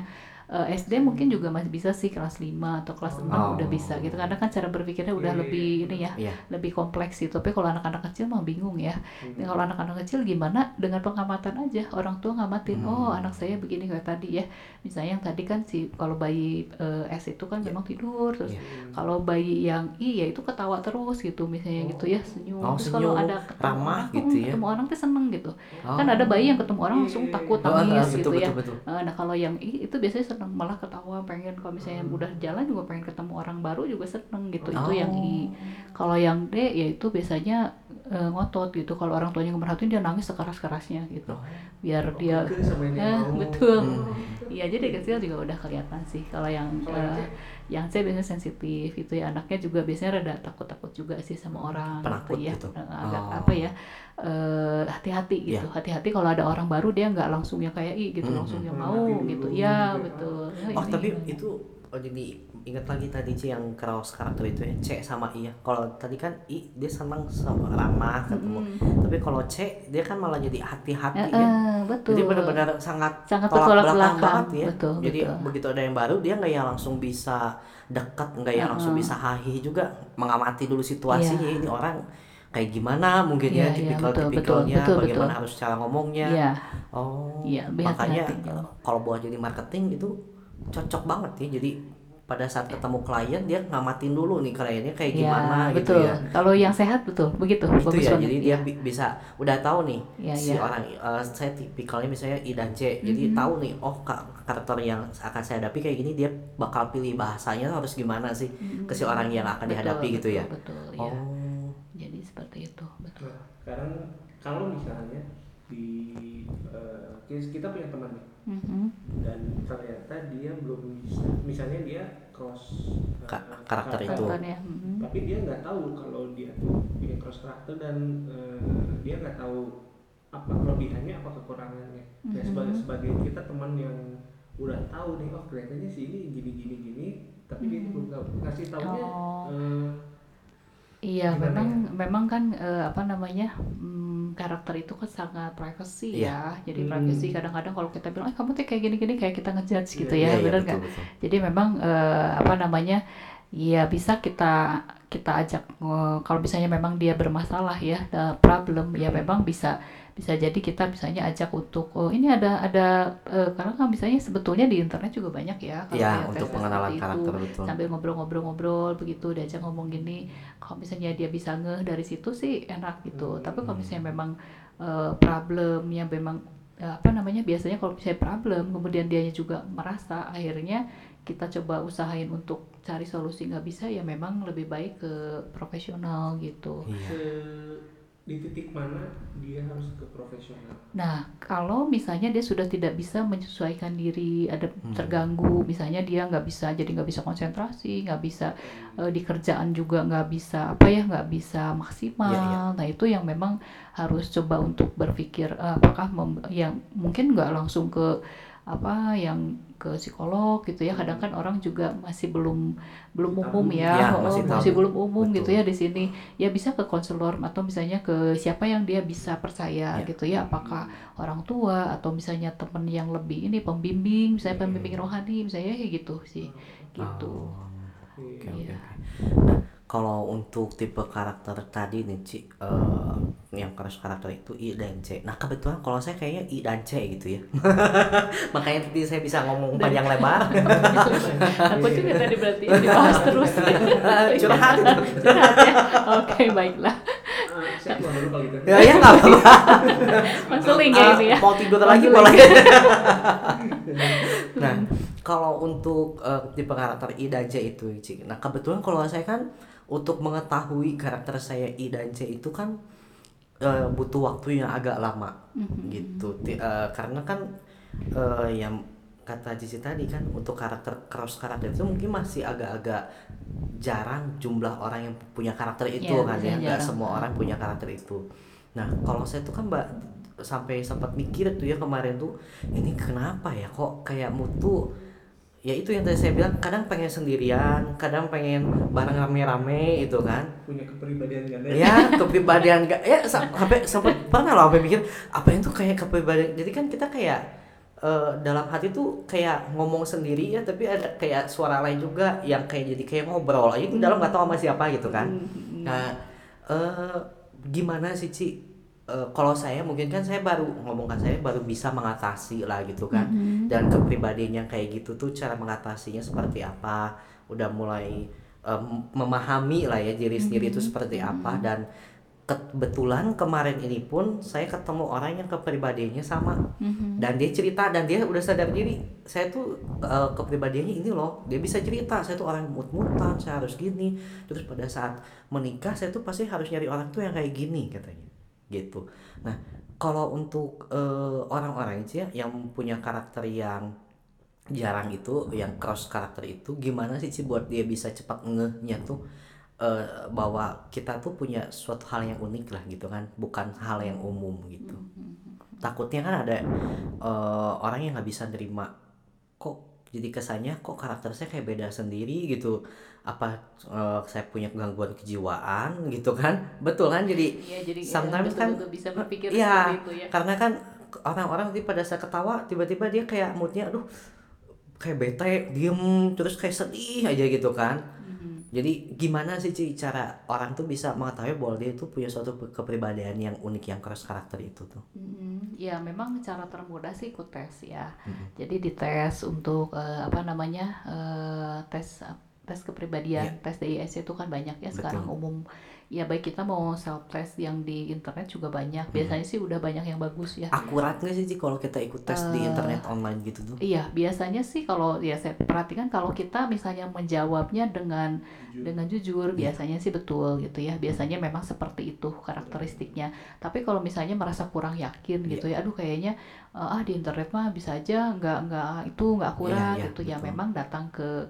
eh, SD mungkin juga masih bisa sih kelas 5 atau kelas 6 Oh. udah bisa gitu. Karena kan cara berpikirnya udah Iya, lebih ini ya, Iya. lebih kompleks gitu. Tapi kalau anak-anak kecil mah bingung ya. Hmm. Nah, kalau anak-anak kecil gimana dengan pengamatan aja orang tua ngamatin Hmm. oh anak saya begini kayak tadi ya misalnya yang tadi kan si kalau bayi eh, S itu kan Iya. memang tidur terus Iya. kalau bayi yang I ya itu ketawa terus gitu misalnya gitu ya senyum Oh, terus kalau ada ketemu ramah orang, gitu ya. ketemu orang tuh seneng gitu Oh. kan ada bayi yang ketemu orang langsung takut Oh, ah, nangis betul, gitu ya betul, betul. Eh, nah kalau yang I itu biasanya seneng malah ketawa pengen kalau misalnya Hmm. udah jalan juga pengen ketemu orang baru juga seneng gitu Oh. itu yang I kalau yang D ya itu biasanya eh, ngotot gitu. Kalau orang tuanya ngemerhatiin dia nangis sekeras kerasnya gitu. Oh. biar dia Itu sama yang Eh, betul. Hmm. iya jadi dari kecil juga udah kelihatan sih. Kalau yang Kalau yang yang C biasanya sensitif itu ya. Anaknya juga biasanya rada takut-takut juga sih sama orang. Penakut gitu ya gitu. Eh, agak Oh. apa ya hati-hati gitu. Iya. hati-hati kalau ada orang baru dia nggak langsung yang kayak i gitu Hmm. langsung yang Hmm, mau mati gitu. ya betul. Ya, Oh ini tapi itu oh, jadi ingat lagi tadi C yang cross karakter itu ya C sama I ya. Kalau tadi kan I dia senang sama ramah ketemu. Mm-mm. Tapi kalau C dia kan malah jadi hati-hati ya. eh, betul Jadi benar-benar sangat Sangat tolak belakang belakang. banget ya. Betul, Jadi betul. begitu ada yang baru dia nggak yang langsung bisa dekat, nggak yang langsung Uh-uh. bisa hahi juga mengamati dulu situasinya Iya. ini orang kayak gimana mungkin Iya, ya iya, tipikal betul, tipikalnya betul, betul, bagaimana betul. harus cara ngomongnya. Iya, Oh. Iya, lebih makanya hati-hati. kalau buat jadi marketing itu cocok banget ya. Jadi pada saat ketemu klien dia ngamatin dulu nih kliennya kayak Ya, gimana gitu betul. ya Kalau yang sehat betul, begitu. gitu Bagus ya banget. jadi dia bi- bisa udah tahu nih Ya, si ya. orang eh, saya tipikalnya misalnya I dan C jadi Mhm. tahu nih oh ka- karakter yang akan saya hadapi kayak gini dia bakal pilih bahasanya harus gimana sih ke si orang yang akan Betul, dihadapi gitu ya Betul, betul, ya. oh Jadi seperti itu, betul. Nah, sekarang kalau misalnya di eh, kita punya teman nih Mhm. dan ternyata dia belum bisa misalnya dia cross eh, Ka- karakter itu. Karakternya, mhm. tapi dia nggak tahu kalau dia tuh punya cross karakter dan eh, dia nggak tahu apa kelebihannya apa kekurangannya dan Mhm. sebagai sebagai kita teman yang udah tahu nih oh kelihatannya sih ini gini gini gini tapi dia Mhm. belum tahu ngasih taunya Oh. eh, Iya, memang ya? memang kan eh, apa namanya karakter itu kan sangat privacy Iya. ya. Jadi Hmm. privacy kadang-kadang kalau kita bilang, eh kamu tuh kayak gini-gini kayak kita ngejudge gitu Iya, ya, iya, benar nggak? betul. Jadi memang eh, apa namanya, ya bisa kita kita ajak eh, kalau misalnya memang dia bermasalah ya, ada problem ya memang bisa bisa jadi kita misalnya ajak untuk oh ini ada ada eh, karena kan misalnya sebetulnya di internet juga banyak ya kalau ya untuk pengenalan seperti itu. karakter betul. Sambil ngobrol-ngobrol-ngobrol begitu diajak ngomong gini kalau misalnya dia bisa ngeh dari situ sih enak gitu. Hmm. tapi kalau misalnya memang eh, problem yang memang eh, apa namanya biasanya kalau misalnya problem kemudian dia juga merasa akhirnya kita coba usahain untuk cari solusi nggak bisa ya memang lebih baik ke profesional gitu. Iya di titik mana dia harus ke profesional Nah, kalau misalnya dia sudah tidak bisa menyesuaikan diri, ada Hmm. terganggu, misalnya dia nggak bisa, jadi nggak bisa konsentrasi, nggak bisa eh, di kerjaan juga nggak bisa apa ya, nggak bisa maksimal. Iya, iya. Nah, itu yang memang harus coba untuk berpikir eh, apakah mem- yang mungkin nggak langsung ke apa yang ke psikolog gitu ya. Kadang kan orang juga masih belum belum umum ya, Ya, oh, masih belum umum gitu Betul. ya di sini. Ya bisa ke konselor atau misalnya ke siapa yang dia bisa percaya Ya. gitu ya. Apakah orang tua atau misalnya teman yang lebih ini pembimbing, misalnya pembimbing rohani, misalnya kayak gitu sih, gitu. Oh, Iya. oke. Nah, kalau untuk tipe karakter tadi nih Ci, eh, yang keras karakter itu I dan C. Nah kebetulan kalau saya kayaknya I dan C gitu ya. <laughs> Makanya tadi saya bisa ngomong panjang lebar. <laughs> Aku juga tadi berarti dibahas terus. <laughs> Curhat. Curhat ya. Oke, baiklah. Eh, saya keluar dulu kalau gitu ya ya nggak apa-apa. Konseling ya ini ya. Ah, Mau tidur lagi boleh. nah kalau untuk eh, tipe karakter I dan C itu Ci. Nah kebetulan kalau saya kan untuk mengetahui karakter saya I dan C itu kan eh, butuh waktu yang agak lama. Mhm. gitu. Eh, karena kan eh, yang kata Cici tadi kan untuk karakter cross karakter itu mungkin masih agak-agak jarang jumlah orang yang punya karakter itu Iya, kan ya. nggak semua orang punya karakter itu. Nah kalau saya tuh kan mbak sampai sempat mikir tuh ya kemarin tuh ini kenapa ya kok kayak mutu ya itu yang tadi saya bilang kadang pengen sendirian kadang pengen bareng rame-rame itu kan. Punya kepribadian ganda ya kepribadian gak. Ya sa- sampai sempat pernah loh sampai mikir apa itu kayak kepribadian? Jadi kan kita kayak eh, dalam hati tuh kayak ngomong sendiri ya tapi ada kayak suara lain juga yang kayak jadi kayak ngobrol. Aja di dalam nggak tahu sama siapa gitu kan. Mhm. nah eh gimana sih Ci Eh, kalau saya mungkin kan saya baru ngomongkan saya baru bisa mengatasi lah gitu kan. Mhm. dan kepribadian yang kayak gitu tuh cara mengatasinya seperti apa? Udah mulai em, memahami lah ya diri sendiri itu seperti apa. Dan kebetulan kemarin ini pun saya ketemu orang yang kepribadiannya sama. Mhm. dan dia cerita dan dia udah sadar diri. Saya tuh eh, kepribadiannya ini loh dia bisa cerita. Saya tuh orang mut-mutan saya harus gini. Terus pada saat menikah saya tuh pasti harus nyari orang tuh yang kayak gini katanya gitu. Nah kalau untuk eh, orang-orang itu ya yang punya karakter yang jarang itu yang cross karakter itu gimana sih sih buat dia bisa cepat ngehnya tuh eh, bahwa kita tuh punya suatu hal yang unik lah gitu kan bukan hal yang umum gitu. Takutnya kan ada eh, orang yang nggak bisa nerima kok jadi kesannya kok karakter saya kayak beda sendiri gitu apa eh, saya punya gangguan kejiwaan gitu kan betul kan jadi Iya, jadi ya, sometimes kan- betul-betul bisa berpikir Iya, seperti itu ya. karena kan orang-orang nanti pada saat ketawa tiba-tiba dia kayak moodnya aduh kayak bete diem terus kayak sedih aja gitu kan. Jadi gimana sih Ci cara orang tuh bisa mengetahui bahwa dia itu punya suatu kepribadian yang unik yang cross karakter itu tuh? Mm, ya memang cara termudah sih ikut tes ya. Mm-mm. Jadi dites untuk eh, apa namanya eh, tes tes kepribadian, tes DISC itu kan banyak ya sekarang Betul. umum. Ya baik kita mau self test yang di internet juga banyak. Biasanya sih udah banyak yang bagus ya. Akurat nggak sih Ci kalau kita ikut tes di Eh, internet online gitu tuh? Iya, biasanya sih kalau ya saya perhatikan kalau kita misalnya menjawabnya dengan dengan jujur, biasanya sih betul gitu ya. Biasanya memang seperti itu karakteristiknya. Tapi kalau misalnya merasa kurang yakin gitu ya, aduh kayaknya eh, ah di internet mah bisa aja nggak nggak itu nggak akurat Iya, iya, gitu ya. betul. Memang datang ke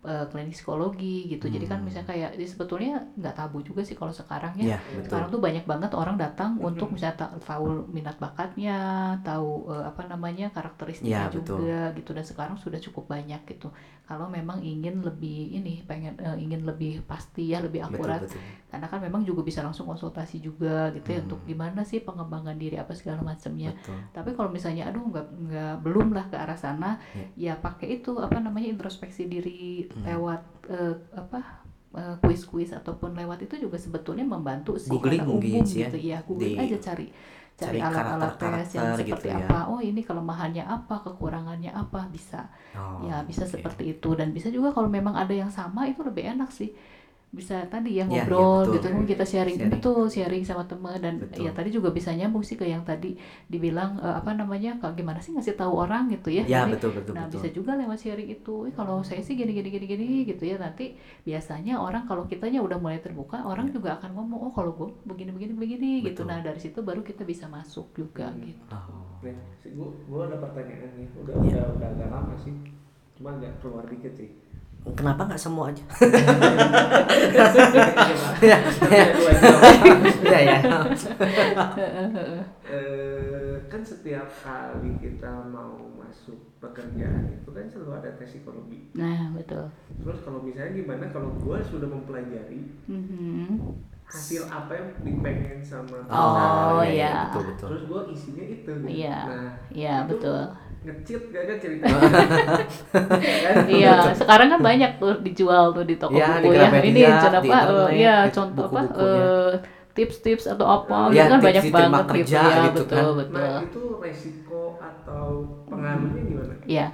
eh, klinik psikologi gitu. Jadi kan Hmm. misalnya kayak di- sebetulnya nggak tabu juga sih kalau sekarang ya. Iya, betul. Sekarang tuh banyak banget orang datang untuk misalnya ta- tahu minat bakatnya, tahu eh, apa namanya karakteristiknya Iya, betul. juga gitu dan sekarang sudah cukup banyak gitu. Kalau memang ingin lebih ini pengen eh, ingin lebih pasti ya, lebih Betul, akurat betul. karena kan memang juga bisa langsung konsultasi juga gitu ya Hmm. untuk gimana sih pengembangan diri apa segala macamnya. Betul. Tapi kalau misalnya aduh nggak nggak belum lah ke arah sana, Ya. ya pakai itu apa namanya introspeksi diri Hmm. lewat eh, apa eh, kuis-kuis ataupun lewat itu juga sebetulnya membantu sih Googling umum sih ya, gitu ya googling di- aja cari cari alat-alat tes yang karakter-karakter seperti gitu ya. apa oh ini kelemahannya apa kekurangannya apa bisa Oh, ya bisa oke. seperti itu dan bisa juga kalau memang ada yang sama itu lebih enak sih bisa tadi ya Ya, ya, ngobrol betul. gitu kan kita sharing, Sharing. betul sharing sama teman dan Betul. ya tadi juga bisa nyambung sih ke yang tadi dibilang eh, apa namanya kalau gimana sih ngasih tahu orang gitu ya Ya, Jadi, betul betul nah betul. bisa juga lewat sharing itu "Eh, kalau saya sih gini gini gini gini gitu ya nanti biasanya orang kalau kitanya udah mulai terbuka orang juga akan ngomong oh kalau gue begini begini begini gitu Ya. Betul. nah dari situ baru kita bisa masuk juga gitu Oh. Nah, gua ada pertanyaan nih. Udah Iya. udah udah agak lama sih. Cuma agak keluar dikit sih. Kenapa nggak semua aja? ya, ya. Eh, kan setiap kali kita mau masuk pekerjaan itu kan selalu ada tes psikologi. nah betul Terus kalau misalnya gimana kalau gua sudah mempelajari Mhm. hasil apa yang dipengen sama Oh, iya. betul betul. terus gua isinya itu. Iya. Nah, Iya, itu betul. Ngecit gak kan ceritanya? <laughs> kan? Iya, sekarang kan banyak tuh dijual tuh di toko Iya, di buku ya. Gramedia, Ini contoh di apa? ya itu contoh apa? eh, tips-tips atau apa Iya, gitu kan tips banyak banget gitu kerja ya, gitu betul, kan. betul. Nah itu resiko atau pengaruhnya gimana? Ya,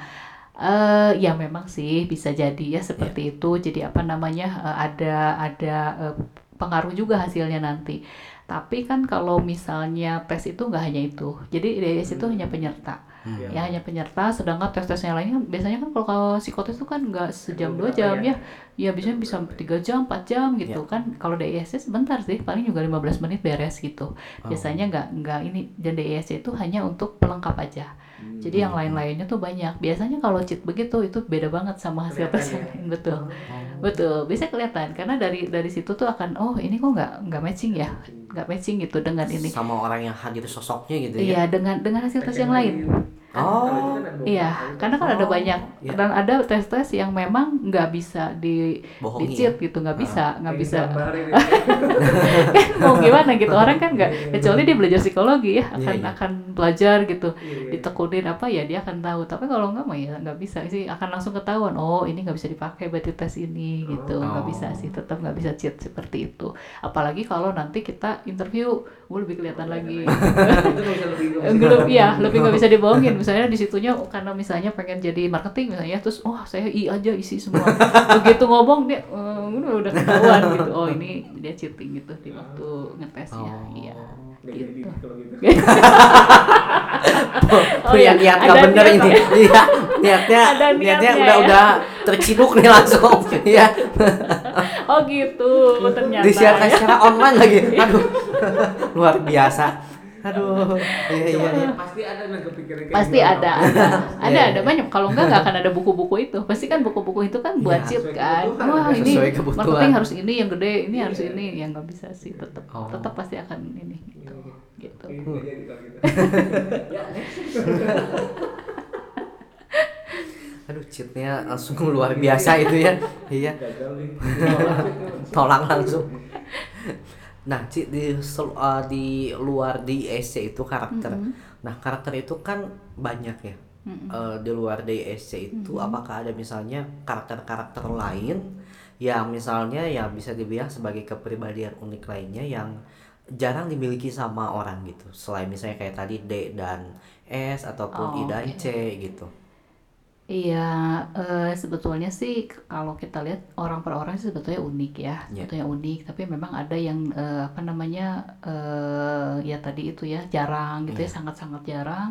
eh ya memang sih bisa jadi ya seperti Iya. itu. Jadi apa namanya eh, ada ada eh, pengaruh juga hasilnya nanti. Tapi kan kalau misalnya tes itu nggak hanya itu. Jadi DIS itu hanya penyerta. Hmm. Iya. Ya hanya penyerta. Sedangkan tes-tesnya lainnya biasanya kan kalau, kalau psikotes itu kan nggak sejam dua jam ya. ya. Ya biasanya bisa tiga jam, 4 jam gitu Ya. kan. Kalau DISC sebentar sih, paling juga 15 menit beres gitu. Oh. Biasanya nggak nggak ini dan DISC itu hanya untuk pelengkap aja. Jadi yang lain-lainnya tuh banyak. Biasanya kalau cheat begitu itu beda banget sama hasil tes yang lain, betul. Betul, bisa kelihatan karena dari dari situ tuh akan oh ini kok nggak nggak matching ya, nggak matching gitu dengan ini. Sama orang yang hadir sosoknya gitu ya. Iya dengan dengan hasil tes yang lain. Oh, Iya, karena kan ada Oh, banyak iya. dan ada tes-tes yang memang nggak bisa di Bohongi di cheat ya? gitu, nggak bisa, nggak bisa. ya. <laughs> Mau gimana gitu orang kan nggak kecuali dia belajar psikologi ya akan Iya, iya. akan belajar gitu. Iya, ditekunin apa ya dia akan tahu tapi kalau nggak mah ya nggak bisa sih akan langsung ketahuan oh ini nggak bisa dipakai berarti tes ini gitu nggak Oh. bisa sih tetap nggak bisa cheat seperti itu apalagi kalau nanti kita interview gue lebih kelihatan lagi belum <laughs> ya <laughs> lebih nggak bisa dibohongin misalnya di situnya karena misalnya pengen jadi marketing misalnya terus wah saya i aja isi semua begitu ngomong dia eh, udah udah ketahuan gitu oh ini dia cheating gitu di waktu ngetesnya Oh. iya gitu. kalau gitu. <laughs> Oh Punya iya, niat nggak bener ini. Iya, niatnya niatnya udah ya. udah terciduk nih langsung. Iya. <laughs> oh gitu ternyata Disiarkan ya. secara online lagi. <laughs> Aduh. Luar biasa. Aduh. Iya iya. pasti ada yang kepikiran kayak pasti gitu, ada ada ada ada iya. banyak kalau enggak nggak akan ada buku-buku itu pasti kan buku-buku itu kan buat Iya, cheat sesuai kan wah ini marketing harus ini yang gede ini harus Iya. ini yang nggak bisa sih tetap Oh. tetap pasti akan ini gitu Iya, gitu nggak kalau gitu. <laughs> Aduh, cheatnya langsung luar biasa itu ya. Iya. <laughs> Tolak langsung. Nah, Ci, di sel- eh, di luar di ESC itu karakter. Nah, karakter itu kan banyak ya. Mm-mm. Eh, di luar DSC itu apakah ada misalnya karakter-karakter lain yang misalnya ya bisa dibilang sebagai kepribadian unik lainnya yang jarang dimiliki sama orang gitu selain misalnya kayak tadi D dan S ataupun I Oh, dan oke. C gitu Iya, eh, sebetulnya sih kalau kita lihat orang per orang sih sebetulnya unik ya, Ya. sebetulnya unik. Tapi memang ada yang eh, apa namanya eh, ya tadi itu ya jarang gitu ya, Iya. sangat-sangat jarang.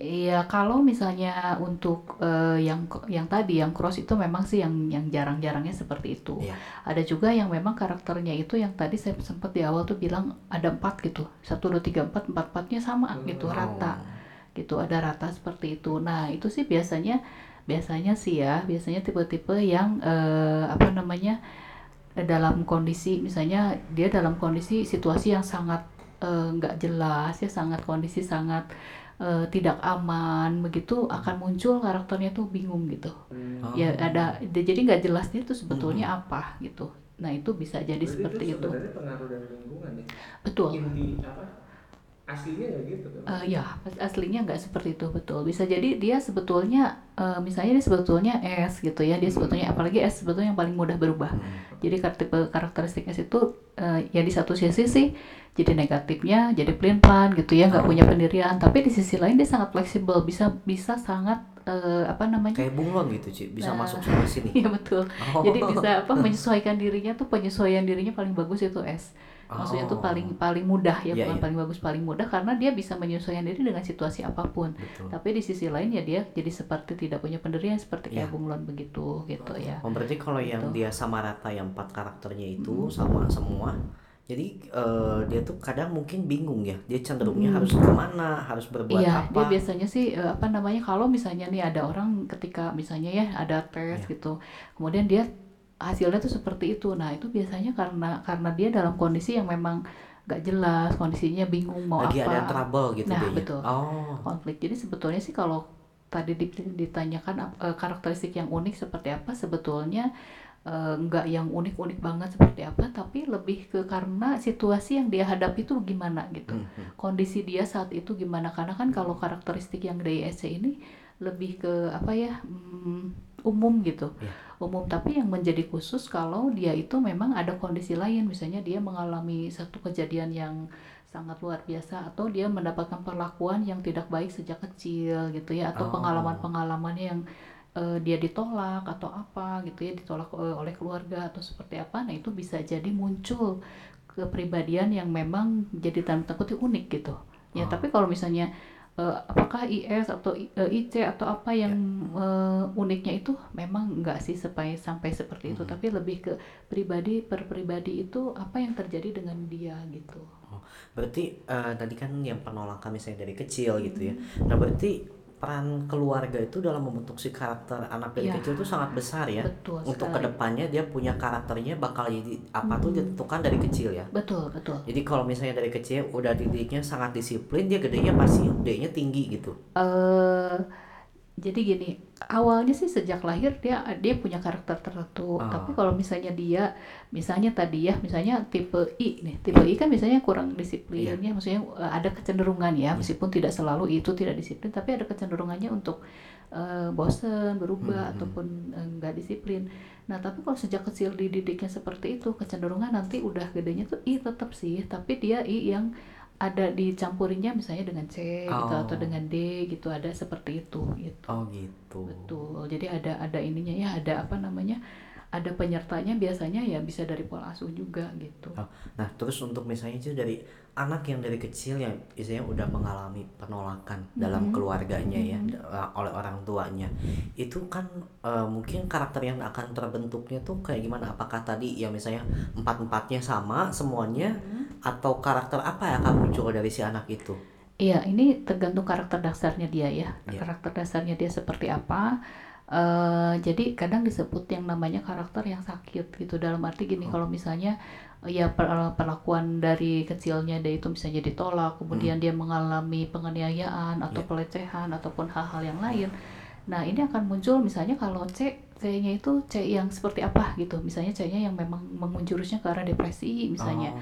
Iya, kalau misalnya untuk eh, yang yang tadi yang cross itu memang sih yang yang jarang-jarangnya seperti itu. Iya. Ada juga yang memang karakternya itu yang tadi saya sempat di awal tuh bilang ada empat gitu, satu dua tiga empat empat empatnya sama gitu Oh. Gitu ada rata seperti itu. Nah itu sih biasanya biasanya sih ya biasanya tipe-tipe yang eh, apa namanya eh, dalam kondisi misalnya dia dalam kondisi situasi yang sangat eh, nggak jelas ya sangat kondisi sangat eh, tidak aman begitu akan muncul karakternya tuh bingung gitu. Hmm. Oh. ya ada jadi nggak jelas dia tuh sebetulnya apa gitu. Nah itu bisa jadi Berarti seperti itu. pengaruh dari lingkungan ya? Betul. Inti apa aslinya nggak gitu kan Eh, ya, aslinya nggak seperti itu betul. Bisa jadi dia sebetulnya, eh, misalnya dia sebetulnya S gitu ya, dia sebetulnya apalagi S sebetulnya yang paling mudah berubah. Hmm. Jadi tipe karakteristik S itu eh, ya di satu sisi sih jadi negatifnya, jadi pelin-pelan gitu ya, nggak Oh. punya pendirian. Tapi di sisi lain dia sangat fleksibel, bisa bisa sangat eh, apa namanya? kayak bunglon gitu Ci bisa Nah. masuk sana sini <laughs> Iya betul. Oh. Jadi bisa apa <laughs> menyesuaikan dirinya tuh penyesuaian dirinya paling bagus itu S. Maksudnya tuh Oh. paling paling mudah ya, Iya, bukan iya. paling bagus, paling mudah karena dia bisa menyesuaikan diri dengan situasi apa pun. Betul. Tapi di sisi lain ya dia jadi seperti tidak punya pendirian seperti kayak Iya. bunglon begitu gitu ya. Oh, berarti kalau yang Gitu. dia sama rata yang empat karakternya itu sama semua jadi eh, dia tuh kadang mungkin bingung ya dia cenderungnya harus ke mana harus berbuat Iya, dia apa biasanya sih eh, apa namanya kalau misalnya nih ada orang ketika misalnya ya ada tes Iya. gitu, kemudian dia hasilnya tuh seperti itu. Nah itu biasanya karena karena dia dalam kondisi yang memang gak jelas, kondisinya bingung mau lagi apa. ada trouble gitu Nah, dianya. betul. oh konflik. Jadi sebetulnya sih kalau tadi di- ditanyakan eh, karakteristik yang unik seperti apa, sebetulnya eh, nggak yang unik-unik banget seperti apa, tapi lebih ke karena situasi yang dia hadapi itu gimana gitu. Hmm, hmm. Kondisi dia saat itu gimana? Karena kan kalau karakteristik yang DISC ini lebih ke apa ya mm, umum gitu, Iya. Umum. Tapi yang menjadi khusus kalau dia itu memang ada kondisi lain, misalnya dia mengalami satu kejadian yang sangat luar biasa atau dia mendapatkan perlakuan yang tidak baik sejak kecil gitu ya atau Oh. pengalaman-pengalamannya yang eh, dia ditolak atau apa gitu ya ditolak eh, oleh keluarga atau seperti apa nah itu bisa jadi muncul kepribadian yang memang jadi tanda kutip unik gitu ya Oh. tapi kalau misalnya eh, apakah IS atau I- eh, IC atau apa yang eh, uniknya itu memang enggak sih sampai sampai seperti itu Mhm. tapi lebih ke pribadi per pribadi itu apa yang terjadi dengan dia gitu berarti eh, tadi kan yang penolakan misalnya dari kecil gitu ya Hmm. nah berarti peran keluarga itu dalam membentuk si karakter anak dari Iya. kecil itu sangat besar ya betul untuk sekali. ke depannya dia punya karakternya bakal jadi apa tuh Hmm. ditentukan dari kecil ya betul betul jadi kalau misalnya dari kecil udah didiknya sangat disiplin dia gedenya pasti D-nya tinggi gitu eh jadi gini awalnya sih sejak lahir dia dia punya karakter tertentu. Ah. tapi kalau misalnya dia misalnya tadi ya misalnya tipe I nih. Tipe I kan misalnya kurang disiplinnya maksudnya eh, ada kecenderungan ya. Meskipun tidak selalu itu tidak disiplin tapi ada kecenderungannya untuk eh, bosen berubah Hmm, hmm. ataupun eh, nggak disiplin. Nah tapi kalau sejak kecil dididiknya seperti itu kecenderungan nanti udah gedenya tuh I tetap sih. Tapi dia I yang ada dicampurinya misalnya dengan C gitu Oh. atau dengan D gitu ada seperti itu gitu oh gitu betul jadi ada ada ininya ya ada apa namanya ada penyertanya biasanya ya bisa dari pola asuh juga gitu Oh, Nah, terus untuk misalnya itu dari anak yang dari kecil yang istilahnya udah mengalami penolakan dalam Mhm. keluarganya ya Mhm. da- oleh orang tuanya, itu kan eh, mungkin karakter yang akan terbentuknya tuh kayak gimana? Apakah tadi ya misalnya empat empatnya sama semuanya, atau karakter apa yang akan muncul dari si anak itu? Iya, ini tergantung karakter dasarnya dia ya. Iya. Karakter dasarnya dia seperti apa. eh jadi kadang disebut yang namanya karakter yang sakit gitu. Dalam arti gini, Oh. kalau misalnya eh, ya per- perlakuan dari kecilnya dia itu misalnya ditolak, kemudian dia mengalami penganiayaan atau Iya. pelecehan ataupun hal-hal yang lain. Nah, ini akan muncul misalnya kalau C C-nya itu C yang seperti apa gitu. Misalnya C-nya yang memang menjurusnya ke arah depresi misalnya. Oh.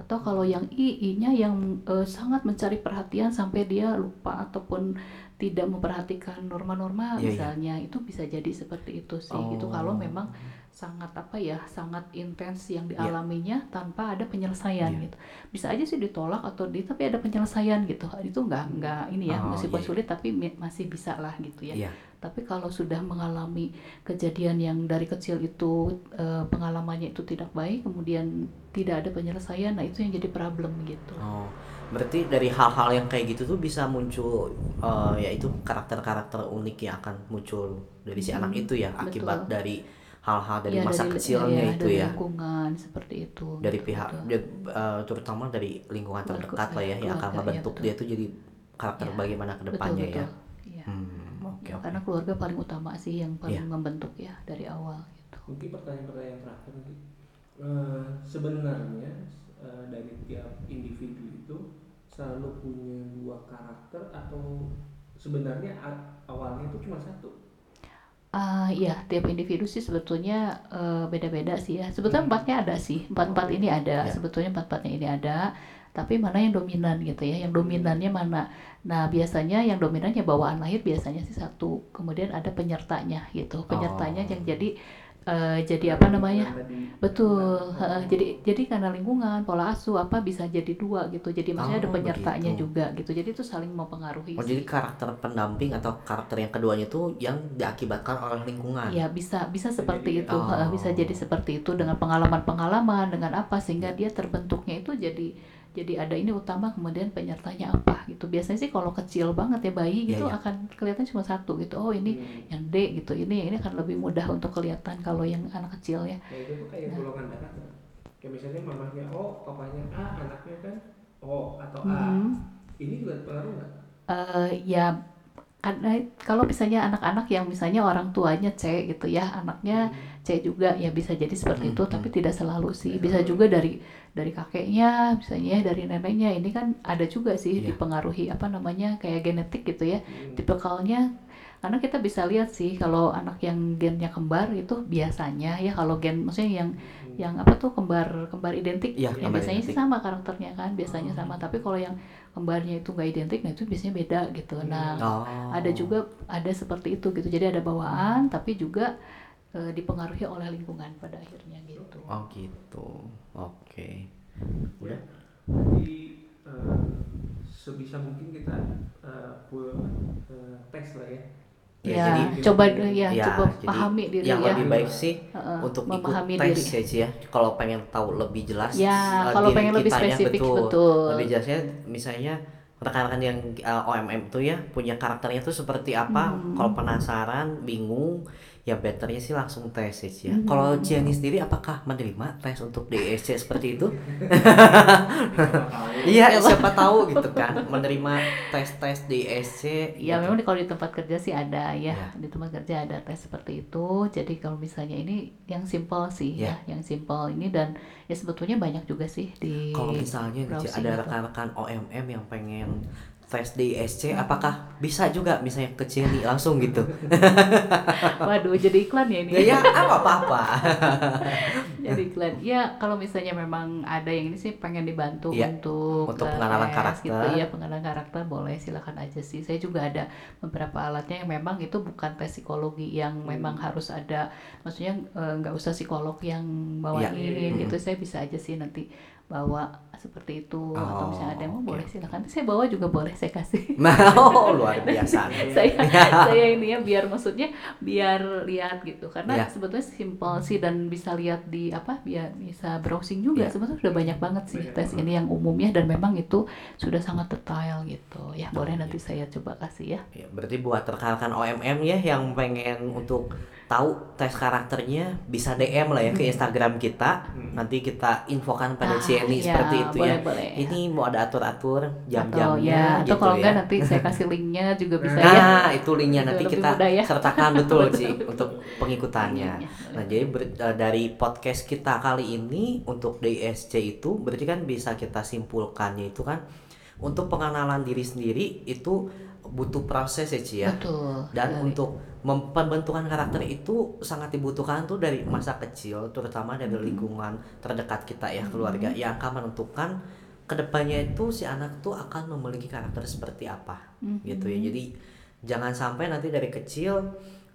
Atau kalau yang I, I-nya yang eh, sangat mencari perhatian sampai dia lupa ataupun tidak memperhatikan norma-norma Iya, iya. misalnya itu bisa jadi seperti itu sih gitu Oh. kalau memang sangat apa ya sangat intens yang Iya. dialaminya tanpa ada penyelesaian Iya. gitu bisa aja sih ditolak atau di tapi ada penyelesaian gitu itu nggak nggak ini ya Oh, meskipun iya. sulit tapi masih bisa lah gitu ya Iya. Tapi kalau sudah mengalami kejadian yang dari kecil itu eh, pengalamannya itu tidak baik kemudian tidak ada penyelesaian nah itu yang jadi problem gitu Oh, berarti dari hal-hal yang kayak gitu tuh bisa muncul eh, yaitu karakter-karakter unik yang akan muncul dari si Hmm, anak itu ya akibat betul. dari hal-hal dari Ya, masa dari- kecilnya ya, itu dari ya lingkungan seperti itu dari gitu, pihak betul. dia, eh, terutama dari lingkungan terdekat lah ya yang akan keluarga, ya, membentuk betul. dia tuh jadi karakter Ya, bagaimana ke depannya betul, ya. betul. Iya. Hmm, oke Ya, oke. karena keluarga paling utama sih yang paling Iya. membentuk ya dari awal gitu. Mungkin pertanyaan-pertanyaan terakhir nih. Eh, sebenarnya eh, dari tiap individu itu selalu punya dua karakter atau sebenarnya awalnya itu cuma satu? Ah iya, tiap individu sih sebetulnya eh, beda-beda sih ya. Sebetulnya Hmm. empatnya ada sih, empat-empat ini ada. Ya. Sebetulnya empat-empatnya ini ada. Tapi mana yang dominan gitu ya? Yang dominannya mana? Nah biasanya yang dominannya bawaan lahir biasanya sih satu. Kemudian ada penyertanya gitu. Penyertanya Oh. yang jadi eh, jadi apa namanya? Betul, heeh. jadi jadi karena lingkungan, pola asuh apa bisa jadi dua gitu. Jadi maksudnya ada Oh, penyertanya begitu. juga gitu. Jadi itu saling mempengaruhi. Oh sih. jadi karakter pendamping atau karakter yang keduanya itu yang diakibatkan oleh lingkungan. Ya bisa bisa seperti itu, Oh. heeh, bisa jadi seperti itu dengan pengalaman-pengalaman dengan apa sehingga dia terbentuknya itu jadi jadi ada ini utama kemudian penyertanya apa gitu. Biasanya sih kalau kecil banget ya bayi Iya, gitu iya. akan kelihatan cuma satu gitu. Oh ini Hmm. yang D gitu. Ini ini akan lebih mudah untuk kelihatan kalau yang anak kecil ya. Nah itu kayak golongan darah kan? Kayak misalnya mamahnya O, papanya A, anaknya kan O atau A. Hmm. Ini juga pengaruh nggak? eh ya karena kalau misalnya anak-anak yang misalnya orang tuanya C gitu ya anaknya C juga ya bisa jadi seperti Hmm, itu hmm. tapi tidak selalu sih bisa juga dari dari kakeknya misalnya ya, dari neneknya ini kan ada juga sih Iya. dipengaruhi apa namanya kayak genetik gitu ya Hmm. tipikalnya karena kita bisa lihat sih kalau anak yang gennya kembar itu biasanya ya kalau gen maksudnya yang yang apa tuh kembar kembar identik Iya, ya kembar biasanya sih identik. sama karakternya kan biasanya sama tapi kalau yang kembarnya itu nggak identik nah itu biasanya beda gitu nah Oh. ada juga ada seperti itu gitu jadi ada bawaan tapi juga eh, dipengaruhi oleh lingkungan pada akhirnya gitu Oh gitu. Oke. Ya, jadi eh, sebisa mungkin kita eh, buat eh, tes lah ya. Ya, ya, jadi- coba ya, Ya, coba jadi pahami diri yang ya lebih baik sih Heeh, untuk ikut memahami tes diri ya ya. Kalau pengen tahu lebih jelas Ya, eh, kalau pengen lebih spesifik, betul. Lebih jelasnya misalnya rekan-rekan yang eh, OMM tuh ya punya karakternya tuh seperti apa. Hmm. Kalau penasaran, bingung, ya betternya sih langsung tes ya. Ya. Hmm. Kalau Ciani sendiri apakah menerima tes untuk DSC seperti itu? <laughs> Iya, siapa tahu gitu kan menerima tes-tes DSC. Ya gitu. memang kalau di tempat kerja sih ada ya Ya. di tempat kerja ada tes seperti itu. Jadi kalau misalnya ini yang simple sih Ya. ya, yang simple ini dan ya sebetulnya banyak juga sih di Kalau misalnya Ci, browsing ada gitu. rekan-rekan OMM yang pengen tes DSC, apakah bisa juga misalnya ke Cieni langsung gitu? <laughs> Waduh jadi iklan ya ini. <laughs> ya, ya apa apa. <laughs> jadi iklan. Ya kalau misalnya memang ada yang ini sih pengen dibantu Iya, untuk untuk pengenalan tes karakter. gitu ya pengenalan karakter boleh silakan aja sih. Saya juga ada beberapa alatnya yang memang itu bukan tes psikologi yang Hmm. memang harus ada maksudnya eh, nggak usah psikolog yang bawain Iya. gitu. Saya bisa aja sih nanti bawa seperti itu. Atau Oh, misalnya ada yang mau oke, boleh silakan. Saya bawa juga boleh saya kasih. Nah, <laughs> oh, luar biasa. <laughs> saya <laughs> saya ini ya biar maksudnya biar lihat gitu. Karena Ya. sebetulnya simple sih dan bisa lihat di apa biar bisa browsing juga. Ya. sebetulnya sudah banyak banget sih Banyak tes ini yang umumnya dan memang itu sudah sangat detail gitu. Ya boleh nanti saya coba kasih ya. Ya, berarti buat rekan-rekan OMM ya yang pengen untuk tahu tes karakternya bisa DM lah ya ke Instagram kita. Nanti kita infokan pada Ah, Cieni ya, seperti itu ya. boleh, boleh. Ini mau ada atur-atur atau jam-jamnya ya gitu atau kalau ya. enggak nanti saya kasih linknya juga <laughs> bisa nah, ya itu linknya nanti kita ya. sertakan betul <laughs> sih untuk pengikutannya. Nah, jadi ber- eh, dari podcast kita kali ini untuk DSC itu berarti kan bisa kita simpulkannya itu kan untuk pengenalan diri sendiri itu butuh proses ya Ci ya. Betul. Dan sekali. untuk pembentukan karakter itu sangat dibutuhkan tuh dari masa kecil, terutama dari lingkungan terdekat kita ya, keluarga yang akan menentukan ke depannya itu si anak tuh akan memiliki karakter seperti apa, gitu ya. Jadi jangan sampai nanti dari kecil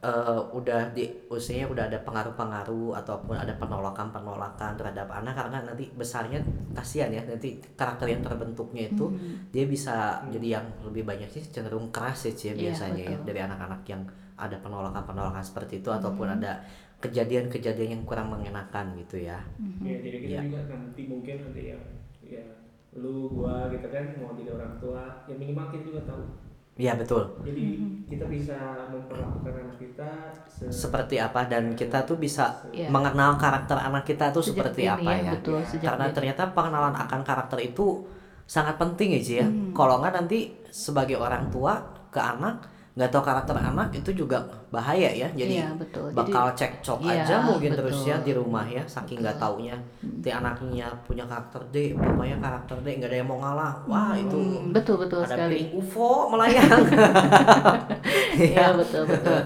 eh, udah di usianya udah ada pengaruh-pengaruh ataupun ada penolakan-penolakan terhadap anak karena nanti besarnya kasihan ya nanti karakter yang terbentuknya itu dia bisa jadi yang lebih banyak sih cenderung keras ya Ci, ya, Iya, biasanya ya betul. dari anak-anak yang ada penolakan-penolakan seperti itu ataupun ada kejadian-kejadian yang kurang mengenakan gitu ya. ya jadi kita Iya. juga nanti mungkin ada yang ya lu gua gitu kan mau jadi orang tua ya minimal kita juga tahu Iya betul. jadi kita bisa memperlakukan anak kita se- Seperti apa dan kita tuh bisa Iya. mengenal karakter anak kita tuh Sejak seperti apa ya. Betul, sejak Karena dini. ternyata pengenalan akan karakter itu sangat penting ya Ci ya. Hmm. Kalau nggak nanti sebagai orang tua ke anak nggak tahu karakter anak itu juga bahaya ya. Jadi Iya, betul. Jadi- bakal cekcok Iya, aja mungkin betul. terus ya di rumah ya saking nggak taunya. Nanti anaknya punya karakter D, bapaknya karakter D nggak ada yang mau ngalah. Wah itu Hmm, betul betul ada sekali. piring UFO melayang. <laughs> Iya betul betul.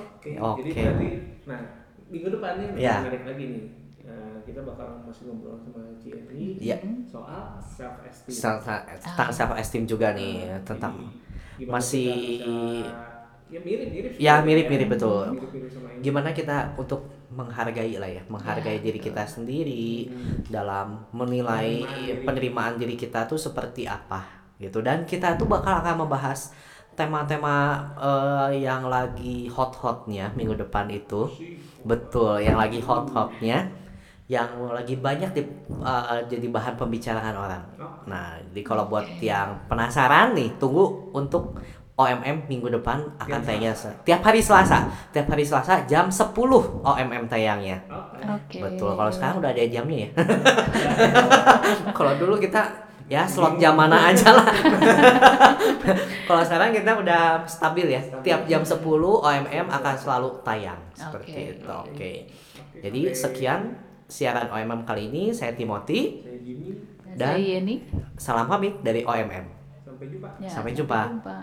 Oke, Oke. jadi berarti nah minggu depan nih Ya. menarik lagi nih. Nah, kita bakal masih ngobrol sama Cieni Iya. soal self esteem. Self- tentang self esteem juga nih tentang masih- ya mirip-mirip Ya, mirip-mirip, betul. Mirip-mirip sama ini. gimana kita untuk menghargai lah ya, menghargai Ya, diri kita sendiri dalam menilai Penerimaan diri. penerimaan diri kita tuh seperti apa gitu. Dan kita tuh bakal akan membahas tema-tema eh, yang lagi hot-hotnya minggu depan itu. Betul yang lagi hot-hotnya yang lagi banyak di, eh, jadi bahan pembicaraan orang. Nah jadi kalau buat yang penasaran nih tunggu untuk OMM minggu depan akan Tiap tayangnya tiap hari Selasa. Tiap hari Selasa jam 10 OMM tayangnya. Oke. Oke. betul kalau sekarang udah ada jamnya ya? <laughs> Kalau dulu kita ya slot jam mana aja lah. <laughs> Kalau sekarang kita udah stabil ya tiap jam 10 OMM akan selalu tayang. Seperti Oke. itu oke. Oke, jadi sekian siaran OMM kali ini saya Timothy Saya Jimmy, Dan- Saya Yeni. salam pamit dari OMM sampai jumpa. Ya, Sampai jumpa. jumpa.